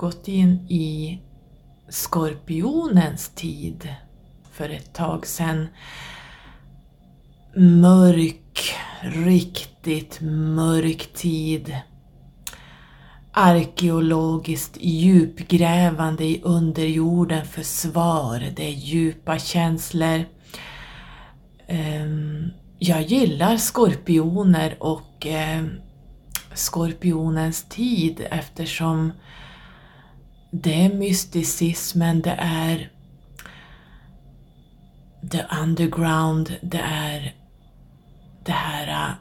gått in i skorpionens tid för ett tag sedan. Mörk, riktigt mörk tid. Arkeologiskt djupgrävande i underjorden för svar. Det är djupa känslor. Ehm, jag gillar skorpioner och ehm, skorpionens tid eftersom det är mysticismen, det är the underground, det är det här äh,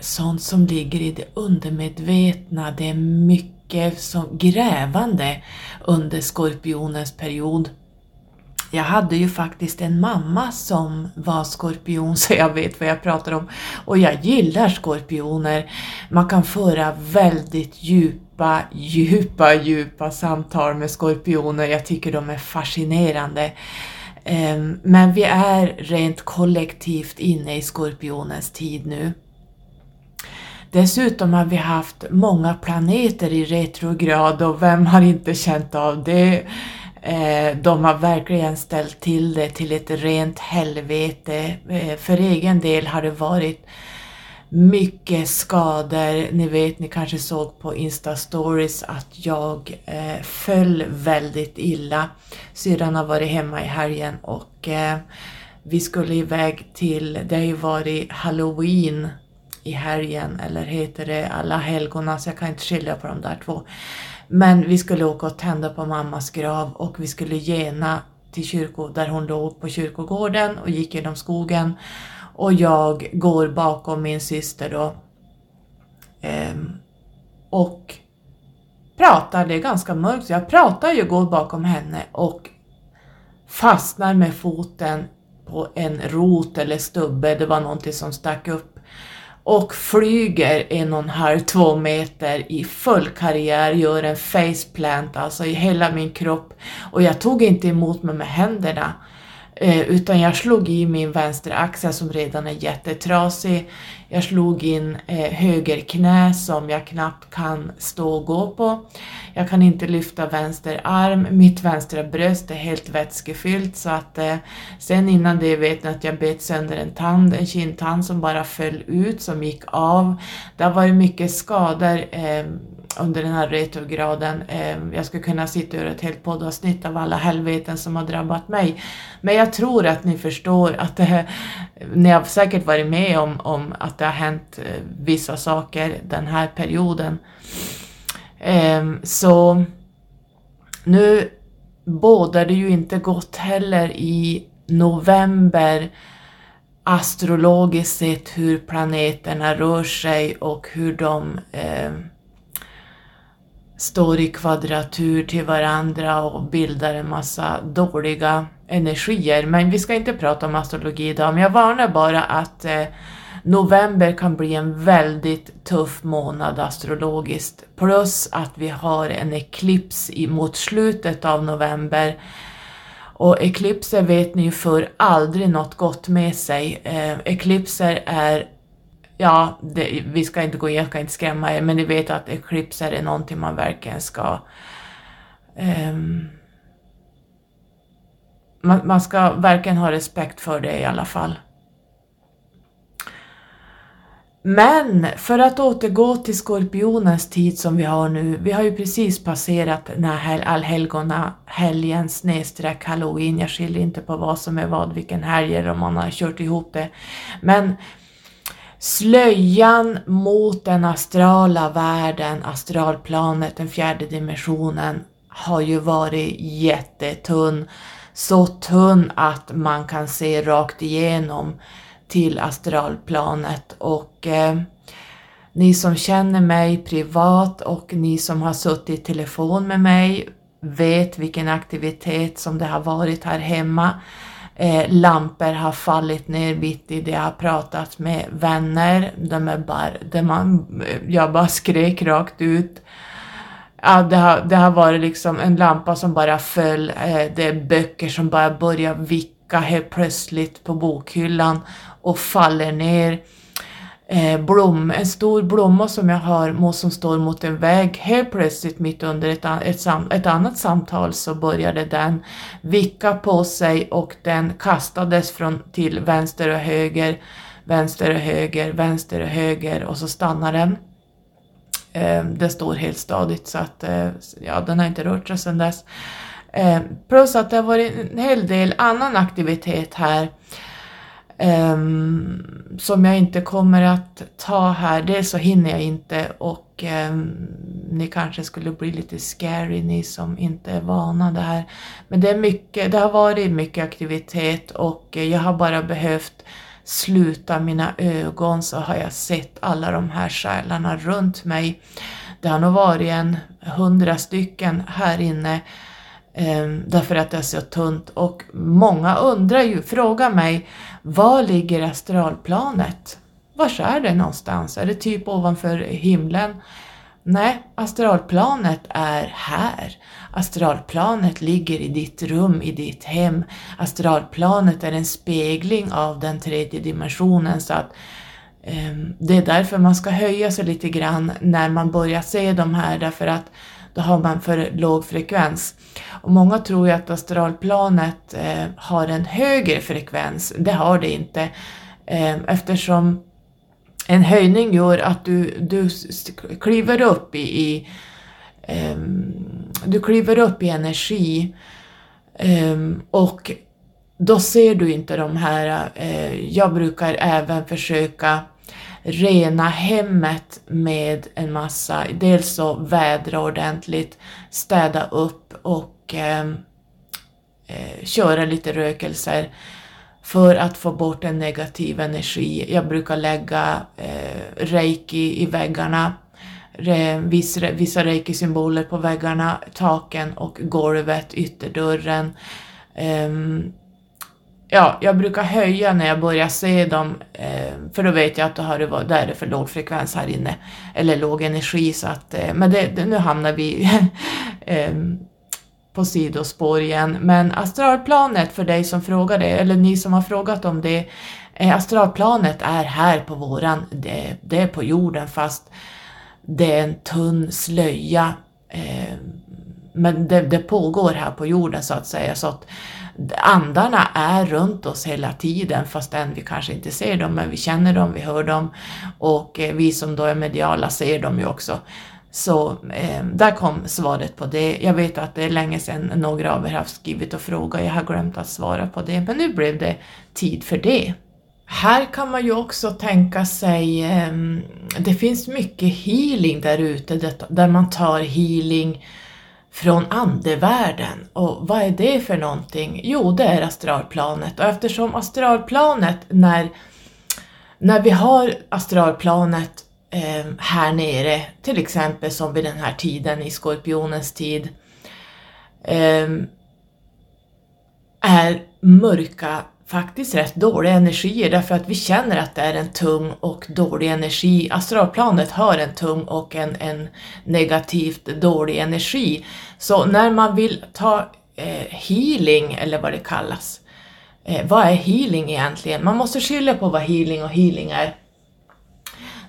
sånt som ligger i det undermedvetna, det är mycket som grävande under skorpionens period. Jag hade ju faktiskt en mamma som var skorpion så jag vet vad jag pratar om. Och jag gillar skorpioner. Man kan föra väldigt djupa, djupa, djupa samtal med skorpioner. Jag tycker de är fascinerande. Ehm, men vi är rent kollektivt inne i skorpionens tid nu. Dessutom har vi haft många planeter i retrograd och vem har inte känt av det? Ehm, de har verkligen ställt till det till ett rent helvete. Ehm, för egen del har det varit mycket skador. Ni vet, ni kanske såg på Insta-stories att jag eh, föll väldigt illa. Syrran har varit hemma i helgen och eh, vi skulle iväg till, det har ju varit halloween i helgen, eller heter det alla helgona, så jag kan inte skilja på de där två. Men vi skulle åka och tända på mammas grav och vi skulle gena till kyrko där hon låg på kyrkogården och gick genom skogen. Och jag går bakom min syster då. Ehm, och pratar, det är ganska mörkt, så jag pratar ju, går bakom henne och fastnar med foten på en rot eller stubbe, det var någonting som stack upp. Och flyger en och en halv, två meter i full karriär, gör en faceplant alltså i hela min kropp. Och jag tog inte emot mig med händerna. Eh, utan jag slog i min vänstra axel som redan är jättetrasig. Jag slog in eh, höger knä som jag knappt kan stå och gå på. Jag kan inte lyfta vänster arm, mitt vänstra bröst är helt vätskefyllt så att eh, sen innan det vet ni att jag bet sönder en tand, en kindtand som bara föll ut, som gick av. Det har varit mycket skador eh, under den här retrograden. Eh, jag skulle kunna sitta och göra ett helt poddavsnitt av alla helveten som har drabbat mig. Men jag tror att ni förstår att det här, ni har säkert varit med om, om att det har hänt eh, vissa saker den här perioden. Ehm, så nu bådar det ju inte gott heller i november astrologiskt sett hur planeterna rör sig och hur de eh, står i kvadratur till varandra och bildar en massa dåliga energier. Men vi ska inte prata om astrologi idag, men jag varnar bara att eh, november kan bli en väldigt tuff månad astrologiskt. Plus att vi har en eklips mot slutet av november. Och eklipser vet ni ju för aldrig något gott med sig. Eh, eklipser är ja, det, vi ska inte gå in, jag ska inte skrämma er, men ni vet att eklipser är någonting man verkligen ska um, man, man, ska verkligen ha respekt för det i alla fall. Men för att återgå till skorpionens tid som vi har nu, vi har ju precis passerat den här allhelgona helgen snedstreck halloween, jag skiljer inte på vad som är vad, vilken helg eller om man har kört ihop det. Men Slöjan mot den astrala världen, astralplanet, den fjärde dimensionen, har ju varit jättetunn. Så tunn att man kan se rakt igenom till astralplanet och eh, ni som känner mig privat och ni som har suttit i telefon med mig vet vilken aktivitet som det har varit här hemma. Eh, lampor har fallit ner mitt i det jag har pratat med vänner. De är bara, de man, jag bara skrek rakt ut. Ja, det, har, det har varit liksom en lampa som bara föll, eh, det är böcker som bara börjar vicka helt plötsligt på bokhyllan och faller ner eh, blom, en stor blomma som jag har som står mot en vägg. Helt plötsligt mitt under ett, ett, ett annat samtal så började den vicka på sig och den kastades från till vänster och höger, vänster och höger, vänster och höger och så stannar den. Eh, den står helt stadigt så att eh, ja, den har inte rört sig sedan dess. Eh, plus att det har varit en hel del annan aktivitet här um, som jag inte kommer att ta här. Dels så hinner jag inte och um, ni kanske skulle bli lite scary ni som inte är vana det här. Men det, är mycket, det har varit mycket aktivitet och jag har bara behövt sluta mina ögon så har jag sett alla de här själarna runt mig. Det har nog varit en hundra stycken här inne um, därför att det är så tunt och många undrar ju, frågar mig, var ligger astralplanet? Var är det någonstans? Är det typ ovanför himlen? Nej, astralplanet är här. Astralplanet ligger i ditt rum, i ditt hem. Astralplanet är en spegling av den tredje dimensionen så att eh, det är därför man ska höja sig lite grann när man börjar se de här därför att då har man för låg frekvens. Och många tror ju att astralplanet eh, har en högre frekvens. Det har det inte eh, eftersom en höjning gör att du, du kliver upp i, i eh, du kliver upp i energi ehm, och då ser du inte de här, eh, jag brukar även försöka rena hemmet med en massa, dels så vädra ordentligt, städa upp och eh, eh, köra lite rökelser för att få bort en negativ energi. Jag brukar lägga eh, reiki i väggarna, re, vissa, vissa reiki-symboler på väggarna, taken och golvet, ytterdörren. Um, ja, jag brukar höja när jag börjar se dem, eh, för då vet jag att då har det varit, där är det för låg frekvens här inne, eller låg energi, så att, eh, men det, det, nu hamnar vi eh, på sidospår igen. Men astralplanet, för dig som frågade, eller ni som har frågat om det, eh, astralplanet är här på våran, det, det är på jorden fast det är en tunn slöja, eh, men det, det pågår här på jorden så att säga, så att andarna är runt oss hela tiden fastän vi kanske inte ser dem, men vi känner dem, vi hör dem och eh, vi som då är mediala ser dem ju också. Så eh, där kom svaret på det. Jag vet att det är länge sedan några av er har skrivit och frågat, jag har glömt att svara på det, men nu blev det tid för det. Här kan man ju också tänka sig, eh, det finns mycket healing där ute, där man tar healing från andevärlden. Och vad är det för någonting? Jo, det är astralplanet och eftersom astralplanet, när, när vi har astralplanet eh, här nere, till exempel som vid den här tiden i skorpionens tid, eh, är mörka faktiskt rätt dåliga energier därför att vi känner att det är en tung och dålig energi. Astralplanet har en tung och en, en negativt dålig energi. Så när man vill ta eh, healing, eller vad det kallas, eh, vad är healing egentligen? Man måste skilja på vad healing och healing är.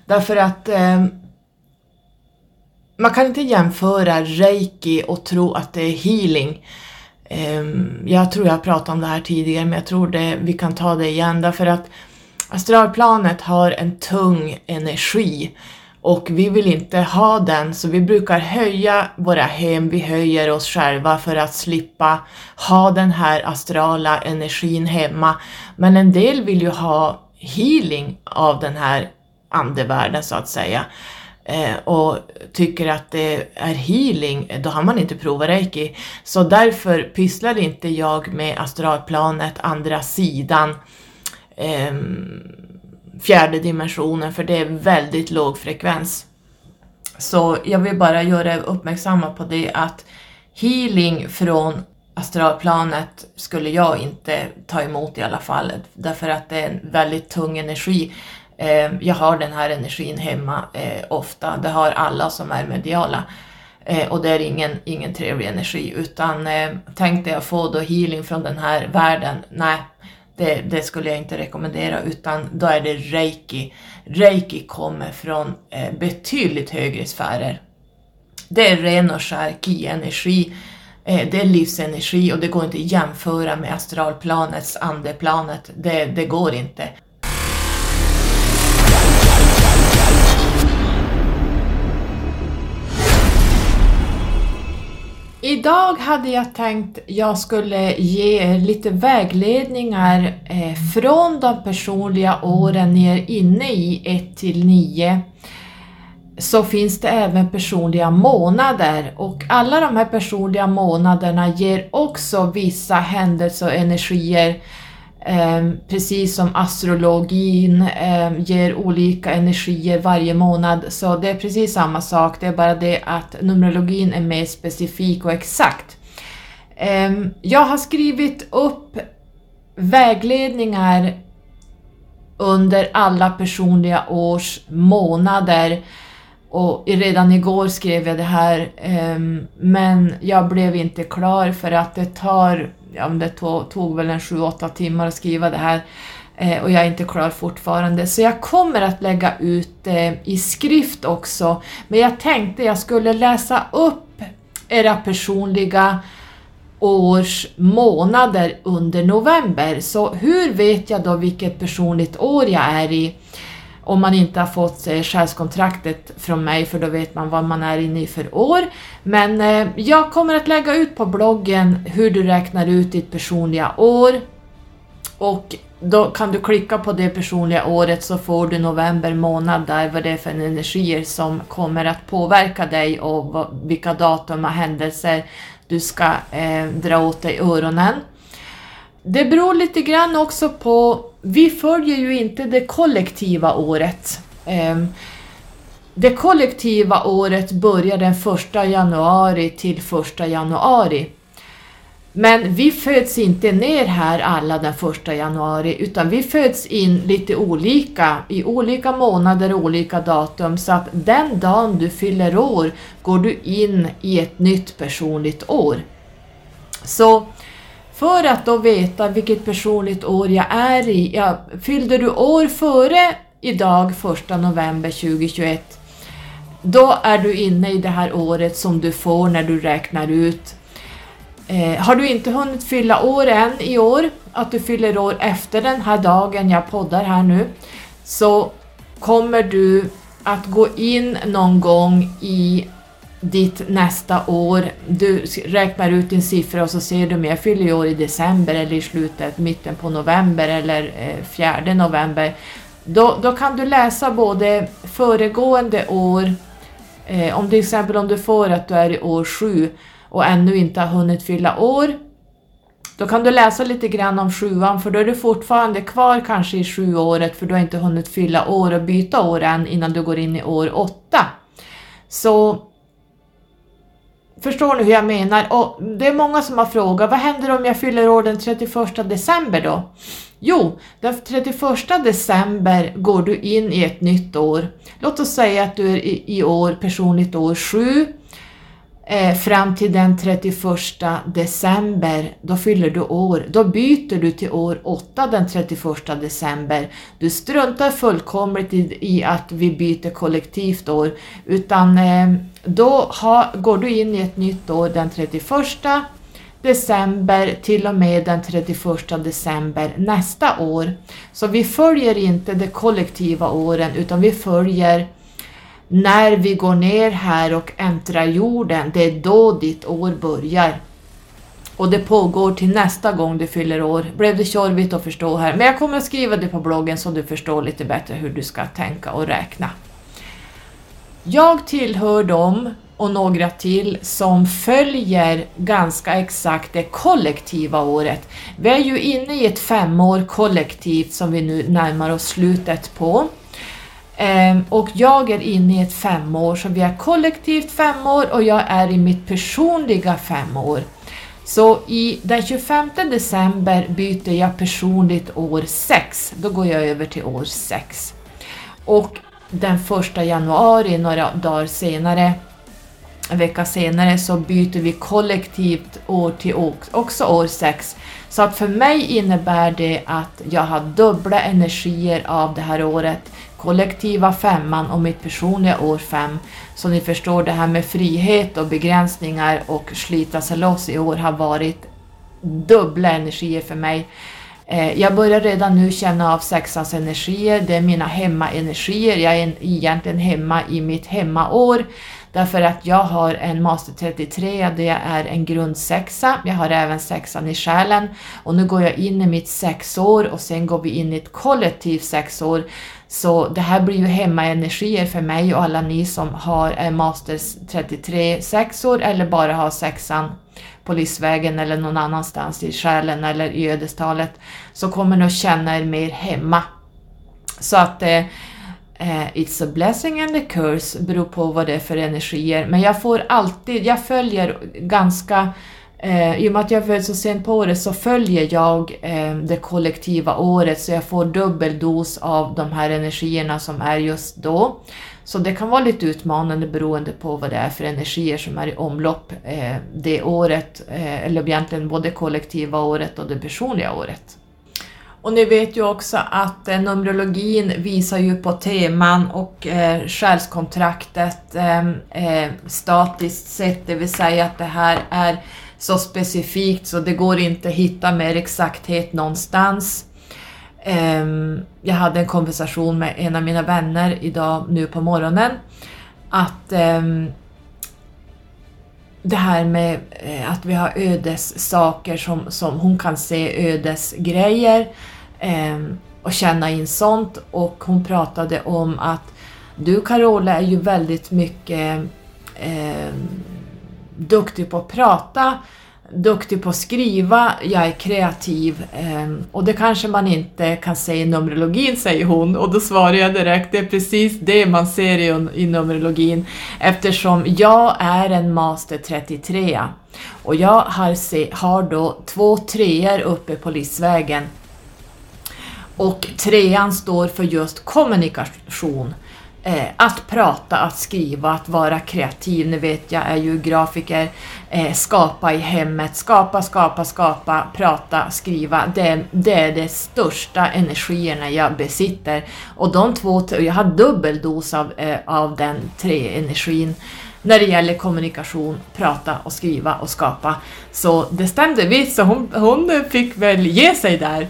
Därför att eh, man kan inte jämföra reiki och tro att det är healing. Ehm, jag tror jag pratade om det här tidigare, men jag tror det, vi kan ta det igen därför att astralplanet har en tung energi och vi vill inte ha den, så vi brukar höja våra hem, vi höjer oss själva för att slippa ha den här astrala energin hemma. Men en del vill ju ha healing av den här andevärlden så att säga Eh, och tycker att det är healing, då har man inte provat reiki. Så därför pysslar inte jag med astralplanet, andra sidan, eh, fjärde dimensionen, för det är väldigt låg frekvens. Så jag vill bara göra er uppmärksamma på det att healing från astralplanet skulle jag inte ta emot i alla fall, därför att det är en väldigt tung energi. Eh, jag har den här energin hemma eh, ofta, det har alla som är mediala. Eh, och det är ingen, ingen trevlig energi, utan eh, tänkte jag få då healing från den här världen, nej, det, det, skulle jag inte rekommendera utan då är det reiki. Reiki kommer från eh, betydligt högre sfärer. Det är ren och skär ki-energi, eh, det är livsenergi och det går inte att jämföra med astralplanets andeplanet. Det, det går inte. Idag hade jag tänkt jag skulle ge er lite vägledningar eh, från de personliga åren ni är inne i 1 till 9 så finns det även personliga månader. Och alla de här personliga månaderna ger också vissa händelser och energier Ehm, precis som astrologin eh, ger olika energier varje månad, så det är precis samma sak, det är bara det att numerologin är mer specifik och exakt. Eh, jag har skrivit upp vägledningar under alla personliga års månader och redan igår skrev jag det här, um, men jag blev inte klar för att det tar ja, det tog, tog väl en 7-8 timmar att skriva det här eh, och jag är inte klar fortfarande. Så jag kommer att lägga ut det i skrift också, men jag tänkte jag skulle läsa upp era personliga års månader under november. Så hur vet jag då vilket personligt år jag är i? Om man inte har fått eh, själskontraktet från mig för då vet man vad man är inne i för år. Men eh, jag kommer att lägga ut på bloggen hur du räknar ut ditt personliga år och då kan du klicka på det personliga året så får du november månad där vad det är för energier som kommer att påverka dig och vilka datum och händelser du ska eh, dra åt dig öronen. Det beror lite grann också på, vi följer ju inte det kollektiva året. Ehm, det kollektiva året börjar den 1 januari till 1 januari. Men vi föds inte ner här alla den 1 januari utan vi föds in lite olika i olika månader och olika datum så att den dagen du fyller år går du in i ett nytt personligt år. Så för att då veta vilket personligt år jag är i, ja, fyllde du år före idag, 1 november 2021, då är du inne i det här året som du får när du räknar ut. Eh, har du inte hunnit fylla år än i år, att du fyller år efter den här dagen jag poddar här nu, så kommer du att gå in någon gång i ditt nästa år, du räknar ut din siffra och så ser du om jag fyller år i december eller i slutet, mitten på november eller eh, fjärde november. Då, då kan du läsa både föregående år, eh, om till exempel om du får att du är i år sju och ännu inte har hunnit fylla år, då kan du läsa lite grann om sjuan för då är du fortfarande kvar kanske i sjuåret för du har inte hunnit fylla år och byta år än innan du går in i år åtta. Så Förstår ni hur jag menar? Och det är många som har frågat, vad händer om jag fyller år den 31 december då? Jo, den 31 december går du in i ett nytt år. Låt oss säga att du är i, i år personligt år 7 eh, fram till den 31 december, då fyller du år. Då byter du till år 8 den 31 december. Du struntar fullkomligt i, i att vi byter kollektivt år, utan eh, då ha, går du in i ett nytt år den 31 december till och med den 31 december nästa år. Så vi följer inte de kollektiva åren utan vi följer när vi går ner här och äntrar jorden, det är då ditt år börjar. Och det pågår till nästa gång du fyller år. Blev det tjorvigt att förstå här? Men jag kommer att skriva det på bloggen så du förstår lite bättre hur du ska tänka och räkna. Jag tillhör dem och några till som följer ganska exakt det kollektiva året. Vi är ju inne i ett femår kollektivt som vi nu närmar oss slutet på. Ehm, och jag är inne i ett femår, så vi är kollektivt femår och jag är i mitt personliga femår. Så i den 25 december byter jag personligt år 6, då går jag över till år 6. Och den 1 januari, några dagar senare, en vecka senare så byter vi kollektivt år till år, också år 6. Så att för mig innebär det att jag har dubbla energier av det här året. Kollektiva femman och mitt personliga år 5. Så ni förstår, det här med frihet och begränsningar och slita sig loss i år har varit dubbla energier för mig. Eh, jag börjar redan nu känna av sexans energier, det är mina hemmaenergier. Jag är egentligen hemma i mitt hemmaår därför att jag har en Master 33 det är en grundsexa. Jag har även sexan i själen och nu går jag in i mitt sexår och sen går vi in i ett kollektivt sexår. Så det här blir ju hemmaenergier för mig och alla ni som har en masters 33 sexor eller bara har sexan på livsvägen eller någon annanstans i själen eller i ödestalet så kommer ni att känna er mer hemma. Så att eh, eh It's a blessing and a curse beror på vad det är för energier. Men jag får alltid, jag följer ganska Eh, I och med att jag föds så sent på året så följer jag eh, det kollektiva året så jag får dubbel dos av de här energierna som är just då. Så det kan vara lite utmanande beroende på vad det är för energier som är i omlopp eh, det året, eh, eller egentligen både kollektiva året och det personliga året. Och ni vet ju också att eh, Numerologin visar ju på teman och eh, själskontraktet eh, eh statiskt sett, det vill säga att det här är så specifikt så det går inte att hitta mer exakthet någonstans. Ehm, jag hade en konversation med en av mina vänner idag nu på morgonen att ehm, det här med eh, att vi har ödessaker som, som hon kan se ödesgrejer ehm, och känna in sånt och hon pratade om att du Carola är ju väldigt mycket duktig på att prata, duktig på att skriva, jag är kreativ ehm, och det kanske man inte kan se i Numerologin, säger hon. Och då svarar jag direkt, det är precis det man ser i, i Numerologin eftersom jag är en Master 33 och jag har, se, har då två treor uppe på livsvägen och trean står för just kommunikation. Eh, att prata, att skriva, att vara kreativ. Ni vet, jag är ju grafiker. Eh, skapa i hemmet, skapa, skapa, skapa, prata, skriva. Det, det är de största energierna jag besitter. Och de två, jag har dubbel dos av, eh, av den tre energin när det gäller kommunikation, prata och skriva och skapa. Så det stämde visst, så hon, hon fick väl ge sig där.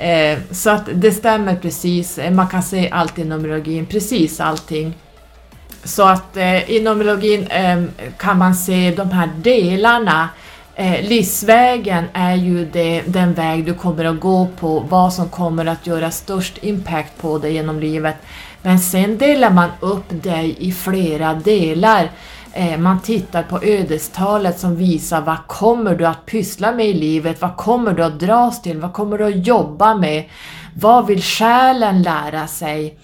Eh, så att det stämmer precis, eh, man kan se allt i Numerologin, precis allting. Så att eh, i Numerologin eh, kan man se de här delarna. Eh, livsvägen är ju det, den väg du kommer att gå på, vad som kommer att göra störst impact på dig genom livet. Men sen delar man upp dig i flera delar. Eh, man tittar på ödestalet som visar vad kommer du att pyssla med i livet, vad kommer du att dras till, vad kommer du att jobba med, vad vill själen lära sig?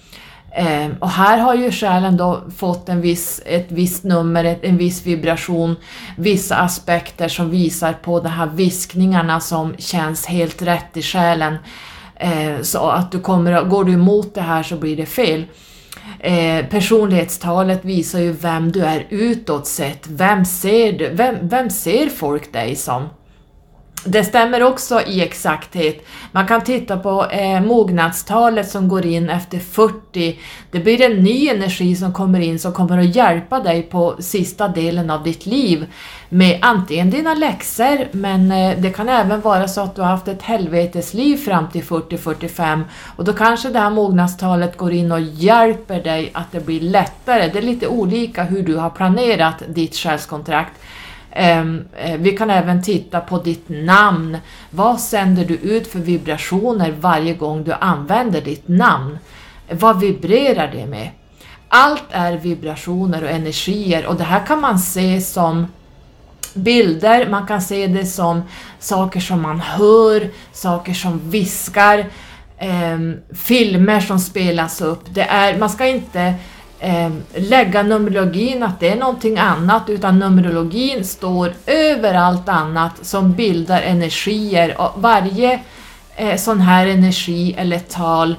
Eh, och här har ju själen då fått en viss, ett visst nummer, en viss vibration, vissa aspekter som visar på de här viskningarna som känns helt rätt i själen. Eh, så att du kommer, går du emot det här så blir det fel. Eh, personlighetstalet visar ju vem du är utåt sett. Vem ser, du, vem, vem ser folk dig som? Det stämmer också i exakthet. Man kan titta på eh, mognadstalet som går in efter 40. Det blir en ny energi som kommer in som kommer att hjälpa dig på sista delen av ditt liv med antingen dina läxor, men eh, det kan även vara så att du har haft ett helvetesliv fram till 40-45 och då kanske det här mognadstalet går in och hjälper dig att det blir lättare. Det är lite olika hur du har planerat ditt själskontrakt. Ehm, eh, vi kan även titta på ditt namn. Vad sänder du ut för vibrationer varje gång du använder ditt namn? Vad vibrerar det med? Allt är vibrationer och energier och det här kan man se som bilder, man kan se det som saker som man hör, saker som viskar, eh, filmer som spelas upp. Det är, man ska inte eh, lägga numerologin att det är någonting annat utan numerologin står över allt annat som bildar energier och varje eh, sån här energi eller tal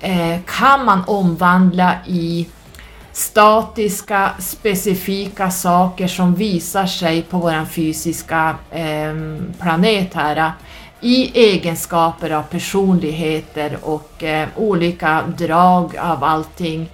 eh, kan man omvandla i statiska, specifika saker som visar sig på vår fysiska eh, planet här i egenskaper av personligheter och eh, olika drag av allting.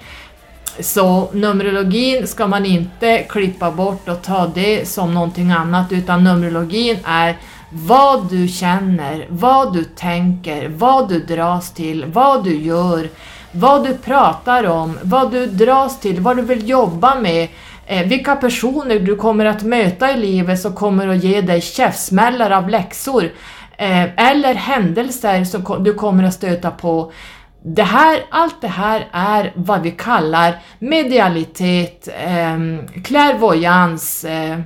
Så Numerologin ska man inte klippa bort och ta det som någonting annat utan Numerologin är vad du känner, vad du tänker, vad du dras till, vad du gör, vad du pratar om, vad du dras till, vad du vill jobba med, eh, vilka personer du kommer att möta i livet som kommer att ge dig käftsmällar av läxor eh, eller händelser som du kommer att stöta på. Det här, allt det här är vad vi kallar medialitet, ehm, eh, klärvoyans, eh,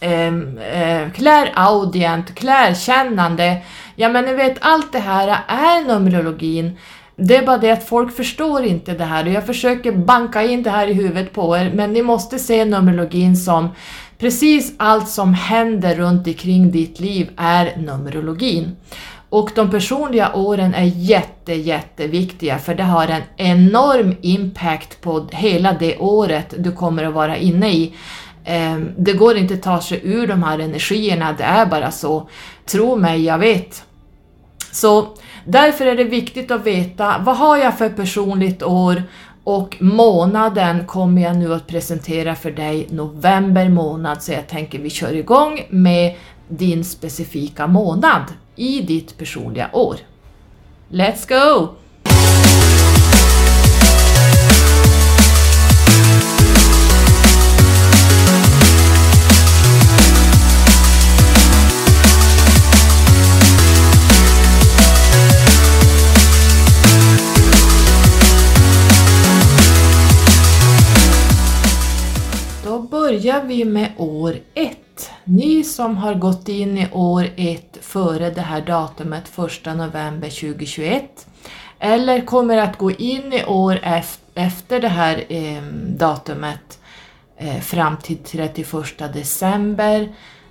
eh, kläraudient, klärkännande. Ja men ni vet, allt det här är Numerologin. Det är bara det att folk förstår inte det här och jag försöker banka in det här i huvudet på er men ni måste se Numerologin som precis allt som händer runt omkring ditt liv är Numerologin. Och de personliga åren är jätte, jätteviktiga för det har en enorm impact på hela det året du kommer att vara inne i. Ehm, det går inte att ta sig ur de här energierna, det är bara så. Tro mig, jag vet. Så därför är det viktigt att veta vad har jag för personligt år och månaden kommer jag nu att presentera för dig november månad så jag tänker vi kör igång med din specifika månad i ditt personliga år. Let's go! Då börjar vi med år 1. Ni som har gått in i år 1 före det här datumet 1 november 2021 eller kommer att gå in i år efter det här eh, datumet eh, fram till 31 december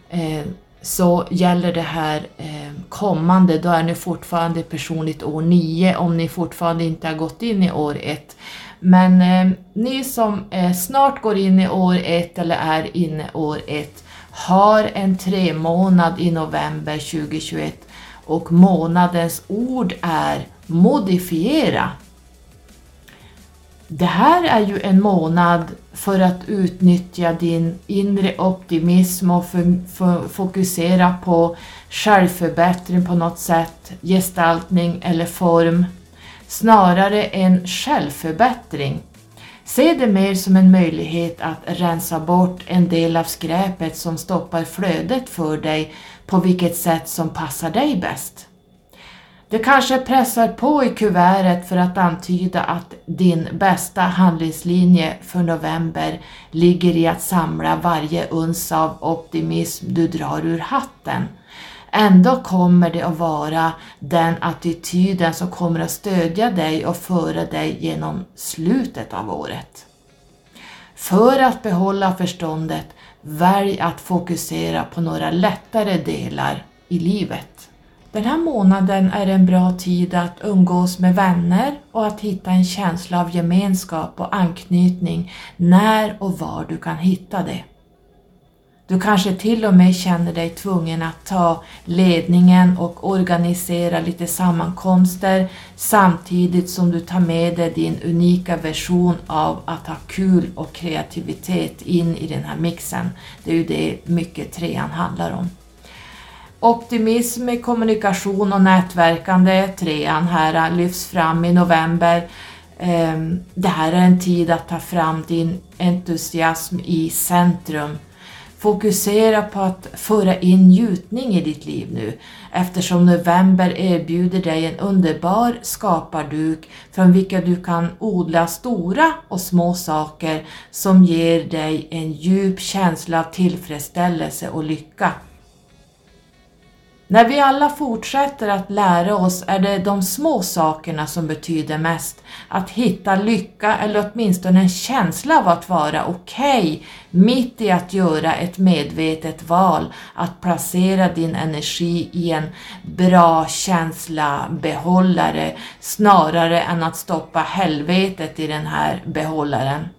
eh, så gäller det här eh, kommande, då är ni fortfarande personligt år 9 om ni fortfarande inte har gått in i år 1. Men eh, ni som eh, snart går in i år 1 eller är inne år 1 har en tre månad i november 2021 och månadens ord är modifiera. Det här är ju en månad för att utnyttja din inre optimism och fokusera på självförbättring på något sätt, gestaltning eller form snarare än självförbättring. Se det mer som en möjlighet att rensa bort en del av skräpet som stoppar flödet för dig på vilket sätt som passar dig bäst. Du kanske pressar på i kuvertet för att antyda att din bästa handlingslinje för november ligger i att samla varje uns av optimism du drar ur hatten Ändå kommer det att vara den attityden som kommer att stödja dig och föra dig genom slutet av året. För att behålla förståndet, välj att fokusera på några lättare delar i livet. Den här månaden är en bra tid att umgås med vänner och att hitta en känsla av gemenskap och anknytning när och var du kan hitta det. Du kanske till och med känner dig tvungen att ta ledningen och organisera lite sammankomster samtidigt som du tar med dig din unika version av att ha kul och kreativitet in i den här mixen. Det är ju det mycket trean handlar om. Optimism, kommunikation och nätverkande, trean här äh, lyfts fram i november. Ehm, det här är en tid att ta fram din entusiasm i centrum Fokusera på att föra in njutning i ditt liv nu eftersom november erbjuder dig en underbar skaparduk från vilken du kan odla stora och små saker som ger dig en djup känsla av tillfredsställelse och lycka. När vi alla fortsätter att lära oss är det de små sakerna som betyder mest. Att hitta lycka eller åtminstone en känsla av att vara okej okay, mitt i att göra ett medvetet val, att placera din energi i en bra känsla behållare snarare än att stoppa helvetet i den här behållaren.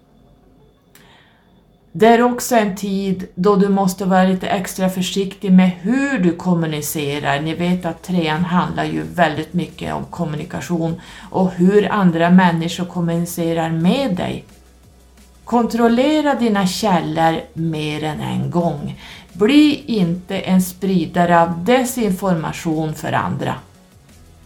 Det är också en tid då du måste vara lite extra försiktig med hur du kommunicerar. Ni vet att trean handlar ju väldigt mycket om kommunikation och hur andra människor kommunicerar med dig. Kontrollera dina källor mer än en gång. Bli inte en spridare av desinformation för andra.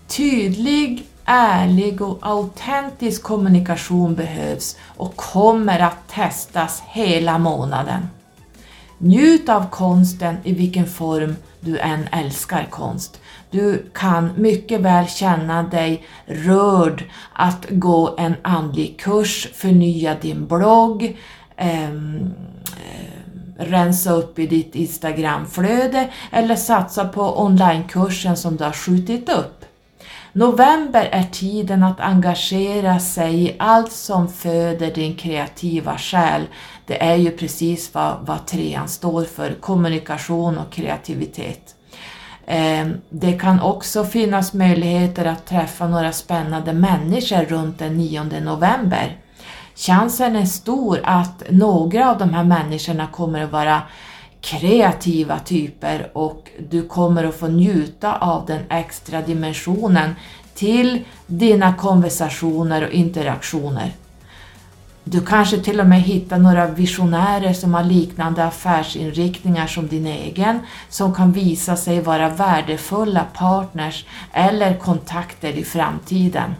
Tydlig ärlig och autentisk kommunikation behövs och kommer att testas hela månaden. Njut av konsten i vilken form du än älskar konst. Du kan mycket väl känna dig rörd att gå en andlig kurs, förnya din blogg, ehm, eh, rensa upp i ditt Instagramflöde eller satsa på onlinekursen som du har skjutit upp. November är tiden att engagera sig i allt som föder din kreativa själ. Det är ju precis vad, vad trean står för, kommunikation och kreativitet. Ehm, det kan också finnas möjligheter att träffa några spännande människor runt den 9 november. Chansen är stor att några av de här människorna kommer att vara kreativa typer och du kommer att få njuta av den extra dimensionen till dina konversationer och interaktioner. Du kanske till och med hittar några visionärer som har liknande affärsinriktningar som din egen, som kan visa sig vara värdefulla partners eller kontakter i framtiden.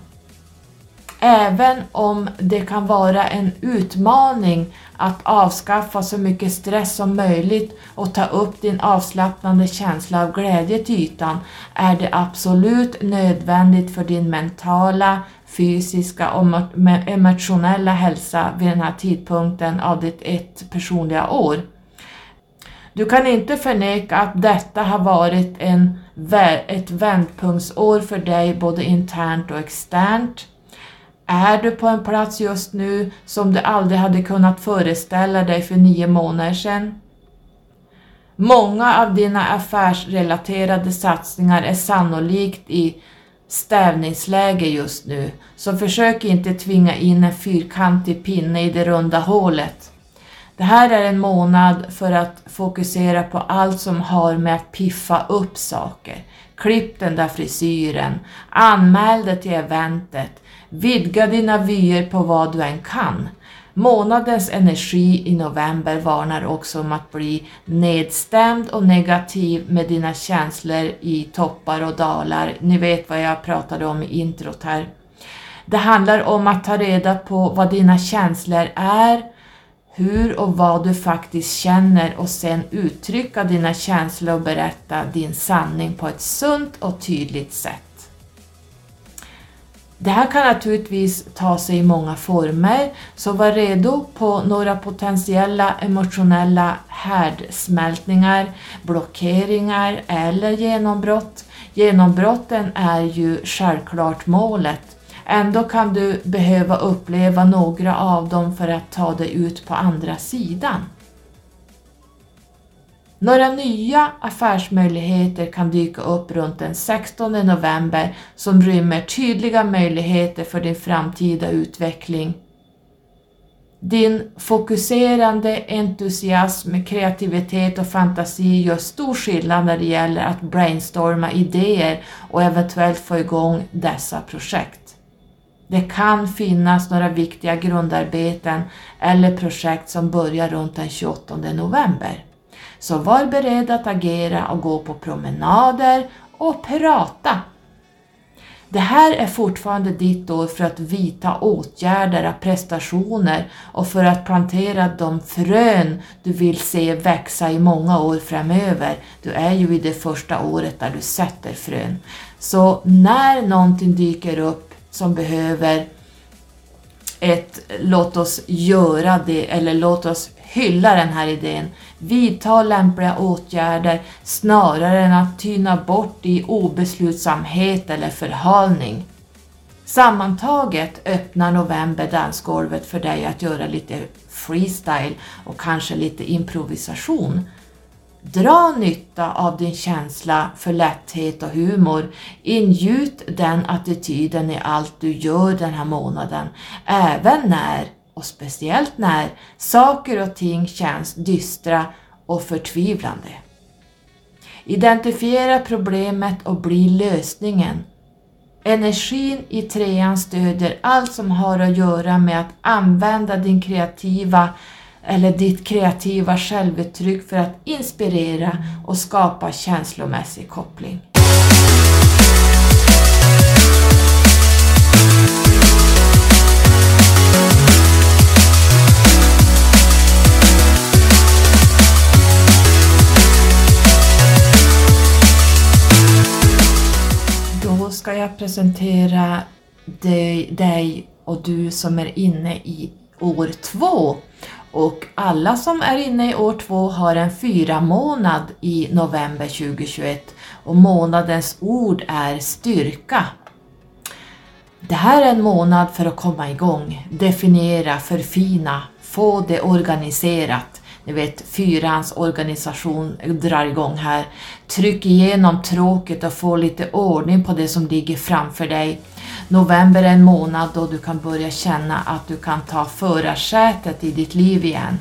Även om det kan vara en utmaning att avskaffa så mycket stress som möjligt och ta upp din avslappnande känsla av glädje till ytan är det absolut nödvändigt för din mentala, fysiska och emotionella hälsa vid den här tidpunkten av ditt ett personliga år. Du kan inte förneka att detta har varit en, ett vändpunktsår för dig både internt och externt. Är du på en plats just nu som du aldrig hade kunnat föreställa dig för nio månader sedan? Många av dina affärsrelaterade satsningar är sannolikt i stävningsläge just nu, så försök inte tvinga in en fyrkantig pinne i det runda hålet. Det här är en månad för att fokusera på allt som har med att piffa upp saker. Klipp den där frisyren, anmäl dig till eventet, Vidga dina vyer på vad du än kan. Månadens energi i november varnar också om att bli nedstämd och negativ med dina känslor i toppar och dalar. Ni vet vad jag pratade om i introt här. Det handlar om att ta reda på vad dina känslor är, hur och vad du faktiskt känner och sen uttrycka dina känslor och berätta din sanning på ett sunt och tydligt sätt. Det här kan naturligtvis ta sig i många former, så var redo på några potentiella emotionella härdsmältningar, blockeringar eller genombrott. Genombrotten är ju självklart målet. Ändå kan du behöva uppleva några av dem för att ta dig ut på andra sidan. Några nya affärsmöjligheter kan dyka upp runt den 16 november som rymmer tydliga möjligheter för din framtida utveckling. Din fokuserande entusiasm, kreativitet och fantasi gör stor skillnad när det gäller att brainstorma idéer och eventuellt få igång dessa projekt. Det kan finnas några viktiga grundarbeten eller projekt som börjar runt den 28 november. Så var beredd att agera och gå på promenader och prata. Det här är fortfarande ditt år för att vidta åtgärder och prestationer och för att plantera de frön du vill se växa i många år framöver. Du är ju i det första året där du sätter frön. Så när någonting dyker upp som behöver ett låt oss göra det eller låt oss hylla den här idén. Vidta lämpliga åtgärder snarare än att tyna bort i obeslutsamhet eller förhalning. Sammantaget öppnar november dansgolvet för dig att göra lite freestyle och kanske lite improvisation. Dra nytta av din känsla för lätthet och humor. Ingjut den attityden i allt du gör den här månaden, även när, och speciellt när, saker och ting känns dystra och förtvivlande. Identifiera problemet och bli lösningen. Energin i trean stödjer allt som har att göra med att använda din kreativa eller ditt kreativa självuttryck för att inspirera och skapa känslomässig koppling. Då ska jag presentera dig, dig och du som är inne i år två och alla som är inne i år två har en fyra månad i november 2021 och månadens ord är styrka. Det här är en månad för att komma igång, definiera, förfina, få det organiserat. Ni vet, fyrans organisation drar igång här. Tryck igenom tråket och få lite ordning på det som ligger framför dig. November är en månad då du kan börja känna att du kan ta förarsätet i ditt liv igen.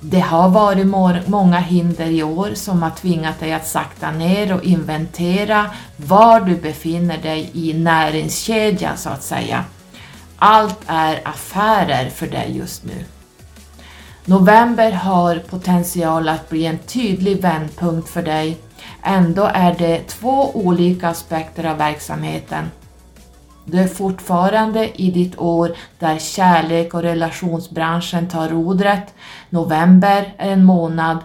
Det har varit många hinder i år som har tvingat dig att sakta ner och inventera var du befinner dig i näringskedjan så att säga. Allt är affärer för dig just nu. November har potential att bli en tydlig vändpunkt för dig. Ändå är det två olika aspekter av verksamheten du är fortfarande i ditt år där kärlek och relationsbranschen tar rodret. November är en månad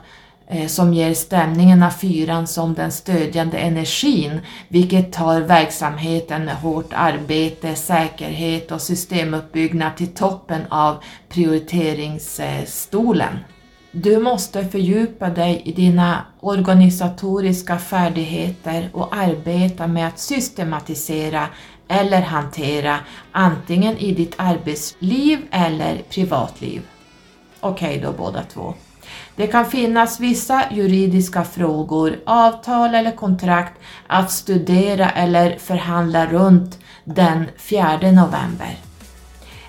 eh, som ger stämningen av fyran som den stödjande energin, vilket tar verksamheten med hårt arbete, säkerhet och systemuppbyggnad till toppen av prioriteringsstolen. Du måste fördjupa dig i dina organisatoriska färdigheter och arbeta med att systematisera eller hantera antingen i ditt arbetsliv eller privatliv. Okej okay då båda två. Det kan finnas vissa juridiska frågor, avtal eller kontrakt att studera eller förhandla runt den 4 november.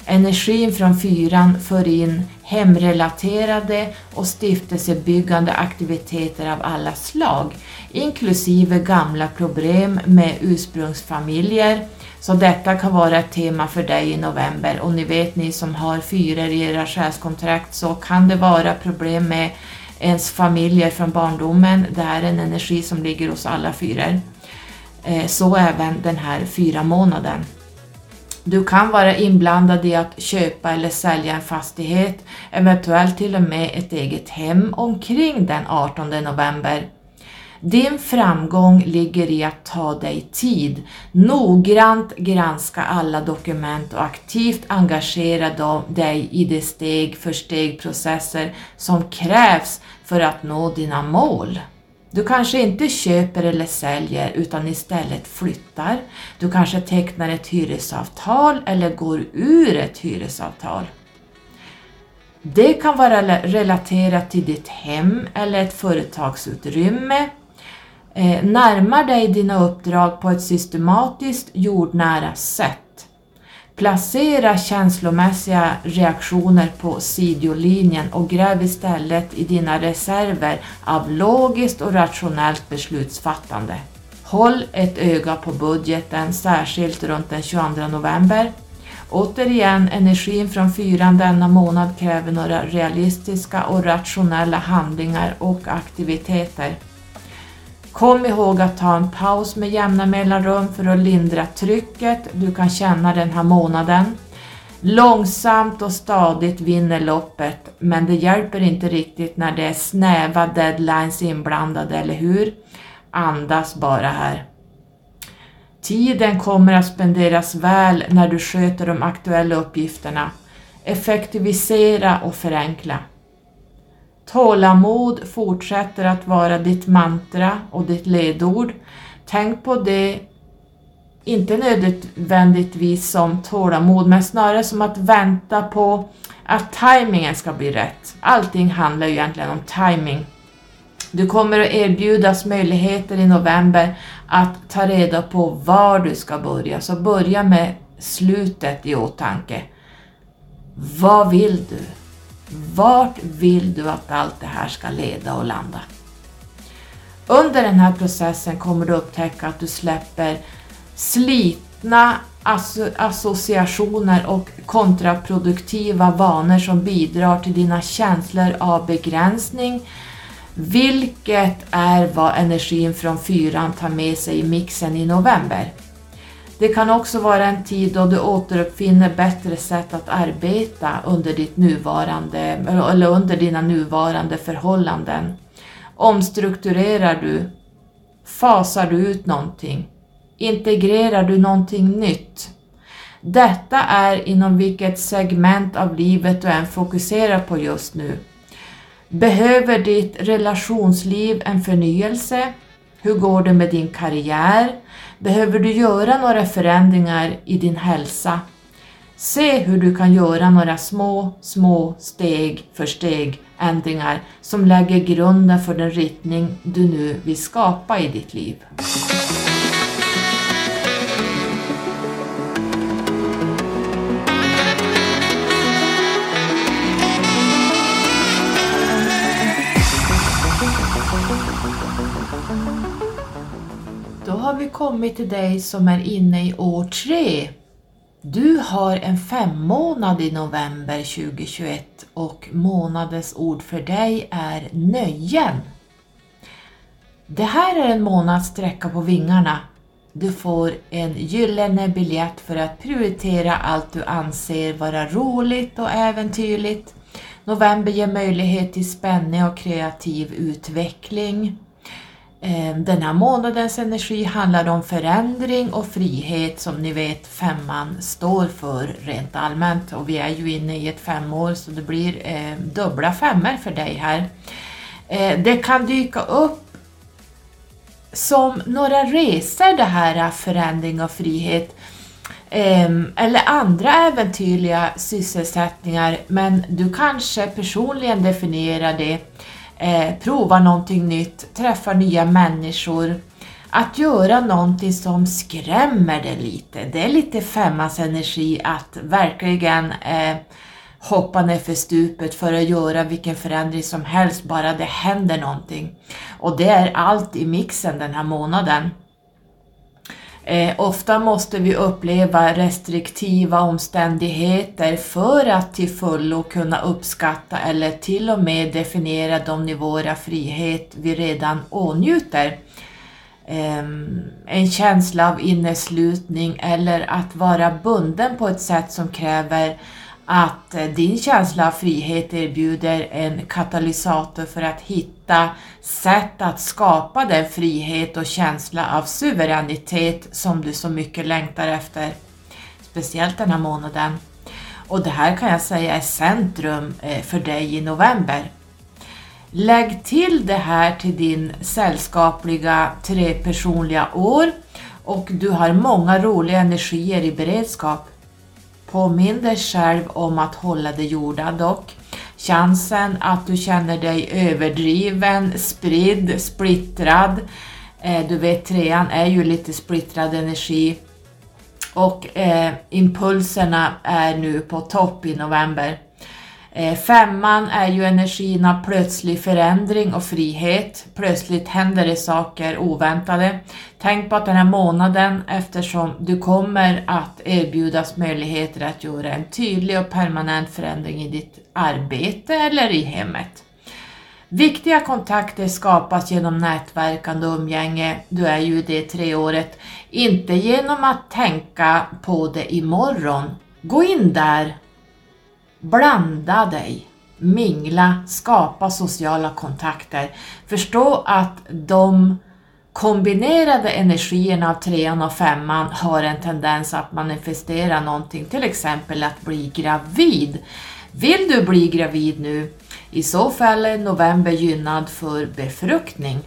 Energin från fyran för in hemrelaterade och stiftelsebyggande aktiviteter av alla slag, inklusive gamla problem med ursprungsfamiljer, så detta kan vara ett tema för dig i november och ni vet ni som har fyror i era själskontrakt så kan det vara problem med ens familjer från barndomen. Det är en energi som ligger hos alla fyror. Eh, så även den här fyra månaden. Du kan vara inblandad i att köpa eller sälja en fastighet, eventuellt till och med ett eget hem omkring den 18 november. Din framgång ligger i att ta dig tid, noggrant granska alla dokument och aktivt engagera dig i de steg för steg processer som krävs för att nå dina mål. Du kanske inte köper eller säljer utan istället flyttar. Du kanske tecknar ett hyresavtal eller går ur ett hyresavtal. Det kan vara relaterat till ditt hem eller ett företagsutrymme eh, närmar dig dina uppdrag på ett systematiskt jordnära sätt. Placera känslomässiga reaktioner på sidolinjen och gräv istället i dina reserver av logiskt och rationellt beslutsfattande. Håll ett öga på budgeten, särskilt runt den 22 november. Återigen, energin från fyran denna månad kräver några realistiska och rationella handlingar och aktiviteter. Kom ihåg att ta en paus med jämna mellanrum för att lindra trycket du kan känna den här månaden. Långsamt och stadigt vinner loppet, men det hjälper inte riktigt när det är snäva deadlines inblandade, eller hur? Andas bara här. Tiden kommer att spenderas väl när du sköter de aktuella uppgifterna. Effektivisera och förenkla. Tålamod fortsätter att vara ditt mantra och ditt ledord. Tänk på det, inte nödvändigtvis som tålamod, men snarare som att vänta på att tajmingen ska bli rätt. Allting handlar ju egentligen om timing. Du kommer att erbjudas möjligheter i november att ta reda på var du ska börja, så börja med slutet i åtanke. Vad vill du? Vart vill du att allt det här ska leda och landa? Under den här processen kommer du upptäcka att du släpper slitna associationer och kontraproduktiva vanor som bidrar till dina känslor av begränsning, vilket är vad energin från fyran tar med sig i mixen i november. Det kan också vara en tid då du återuppfinner bättre sätt att arbeta under, ditt nuvarande, eller under dina nuvarande förhållanden. Omstrukturerar du? Fasar du ut någonting? Integrerar du någonting nytt? Detta är inom vilket segment av livet du än fokuserar på just nu. Behöver ditt relationsliv en förnyelse? Hur går det med din karriär? Behöver du göra några förändringar i din hälsa? Se hur du kan göra några små, små steg för steg ändringar som lägger grunden för den riktning du nu vill skapa i ditt liv. Kommit till dig som är inne i år tre. Du har en femmånad i november 2021 och månadens ord för dig är nöjen. Det här är en månads sträcka på vingarna. Du får en gyllene biljett för att prioritera allt du anser vara roligt och äventyrligt. November ger möjlighet till spänning och kreativ utveckling. Eh, den här månadens energi handlar om förändring och frihet som ni vet femman står för rent allmänt och vi är ju inne i ett femår så det blir eh, dubbla femmor för dig här. Eh, det kan dyka upp som några resor det här eh, förändring och frihet eh, eller andra äventyrliga sysselsättningar men du kanske personligen definierar det eh, prova någonting nytt, träffa nya människor. Att göra någonting som skrämmer dig lite. Det är lite femmans energi att verkligen eh, hoppa ner för stupet för att göra vilken förändring som helst, bara det händer någonting. Och det är allt i mixen den här månaden. Eh, ofta måste vi uppleva restriktiva omständigheter för att till fullo kunna uppskatta eller till och med definiera de nivåer av frihet vi redan åtnjuter. Eh, en känsla av inneslutning eller att vara bunden på ett sätt som kräver att eh, din känsla av frihet erbjuder en katalysator för att hitta sätt att skapa den frihet och känsla av suveränitet som du så mycket längtar efter. Speciellt den här månaden. Och det här kan jag säga är centrum eh, för dig i november. Lägg till det här till din sällskapliga trepersonliga år och du har många roliga energier i beredskap. Påminn dig själv om att hålla det jordad dock. Chansen att du känner dig överdriven, spridd, splittrad. Eh, du vet trean är ju lite splittrad energi. Och eh, impulserna är nu på topp i november. Eh, femman är ju energin av plötslig förändring och frihet. Plötsligt händer det saker oväntade. Tänk på att den här månaden, eftersom du kommer att erbjudas möjligheter att göra en tydlig och permanent förändring i ditt arbete eller i hemmet. Viktiga kontakter skapas genom nätverkande och umgänge, du är ju det det treåret, inte genom att tänka på det imorgon. Gå in där Blanda dig, mingla, skapa sociala kontakter. Förstå att de kombinerade energierna av trean och femman har en tendens att manifestera någonting, till exempel att bli gravid. Vill du bli gravid nu? I så fall är november gynnad för befruktning.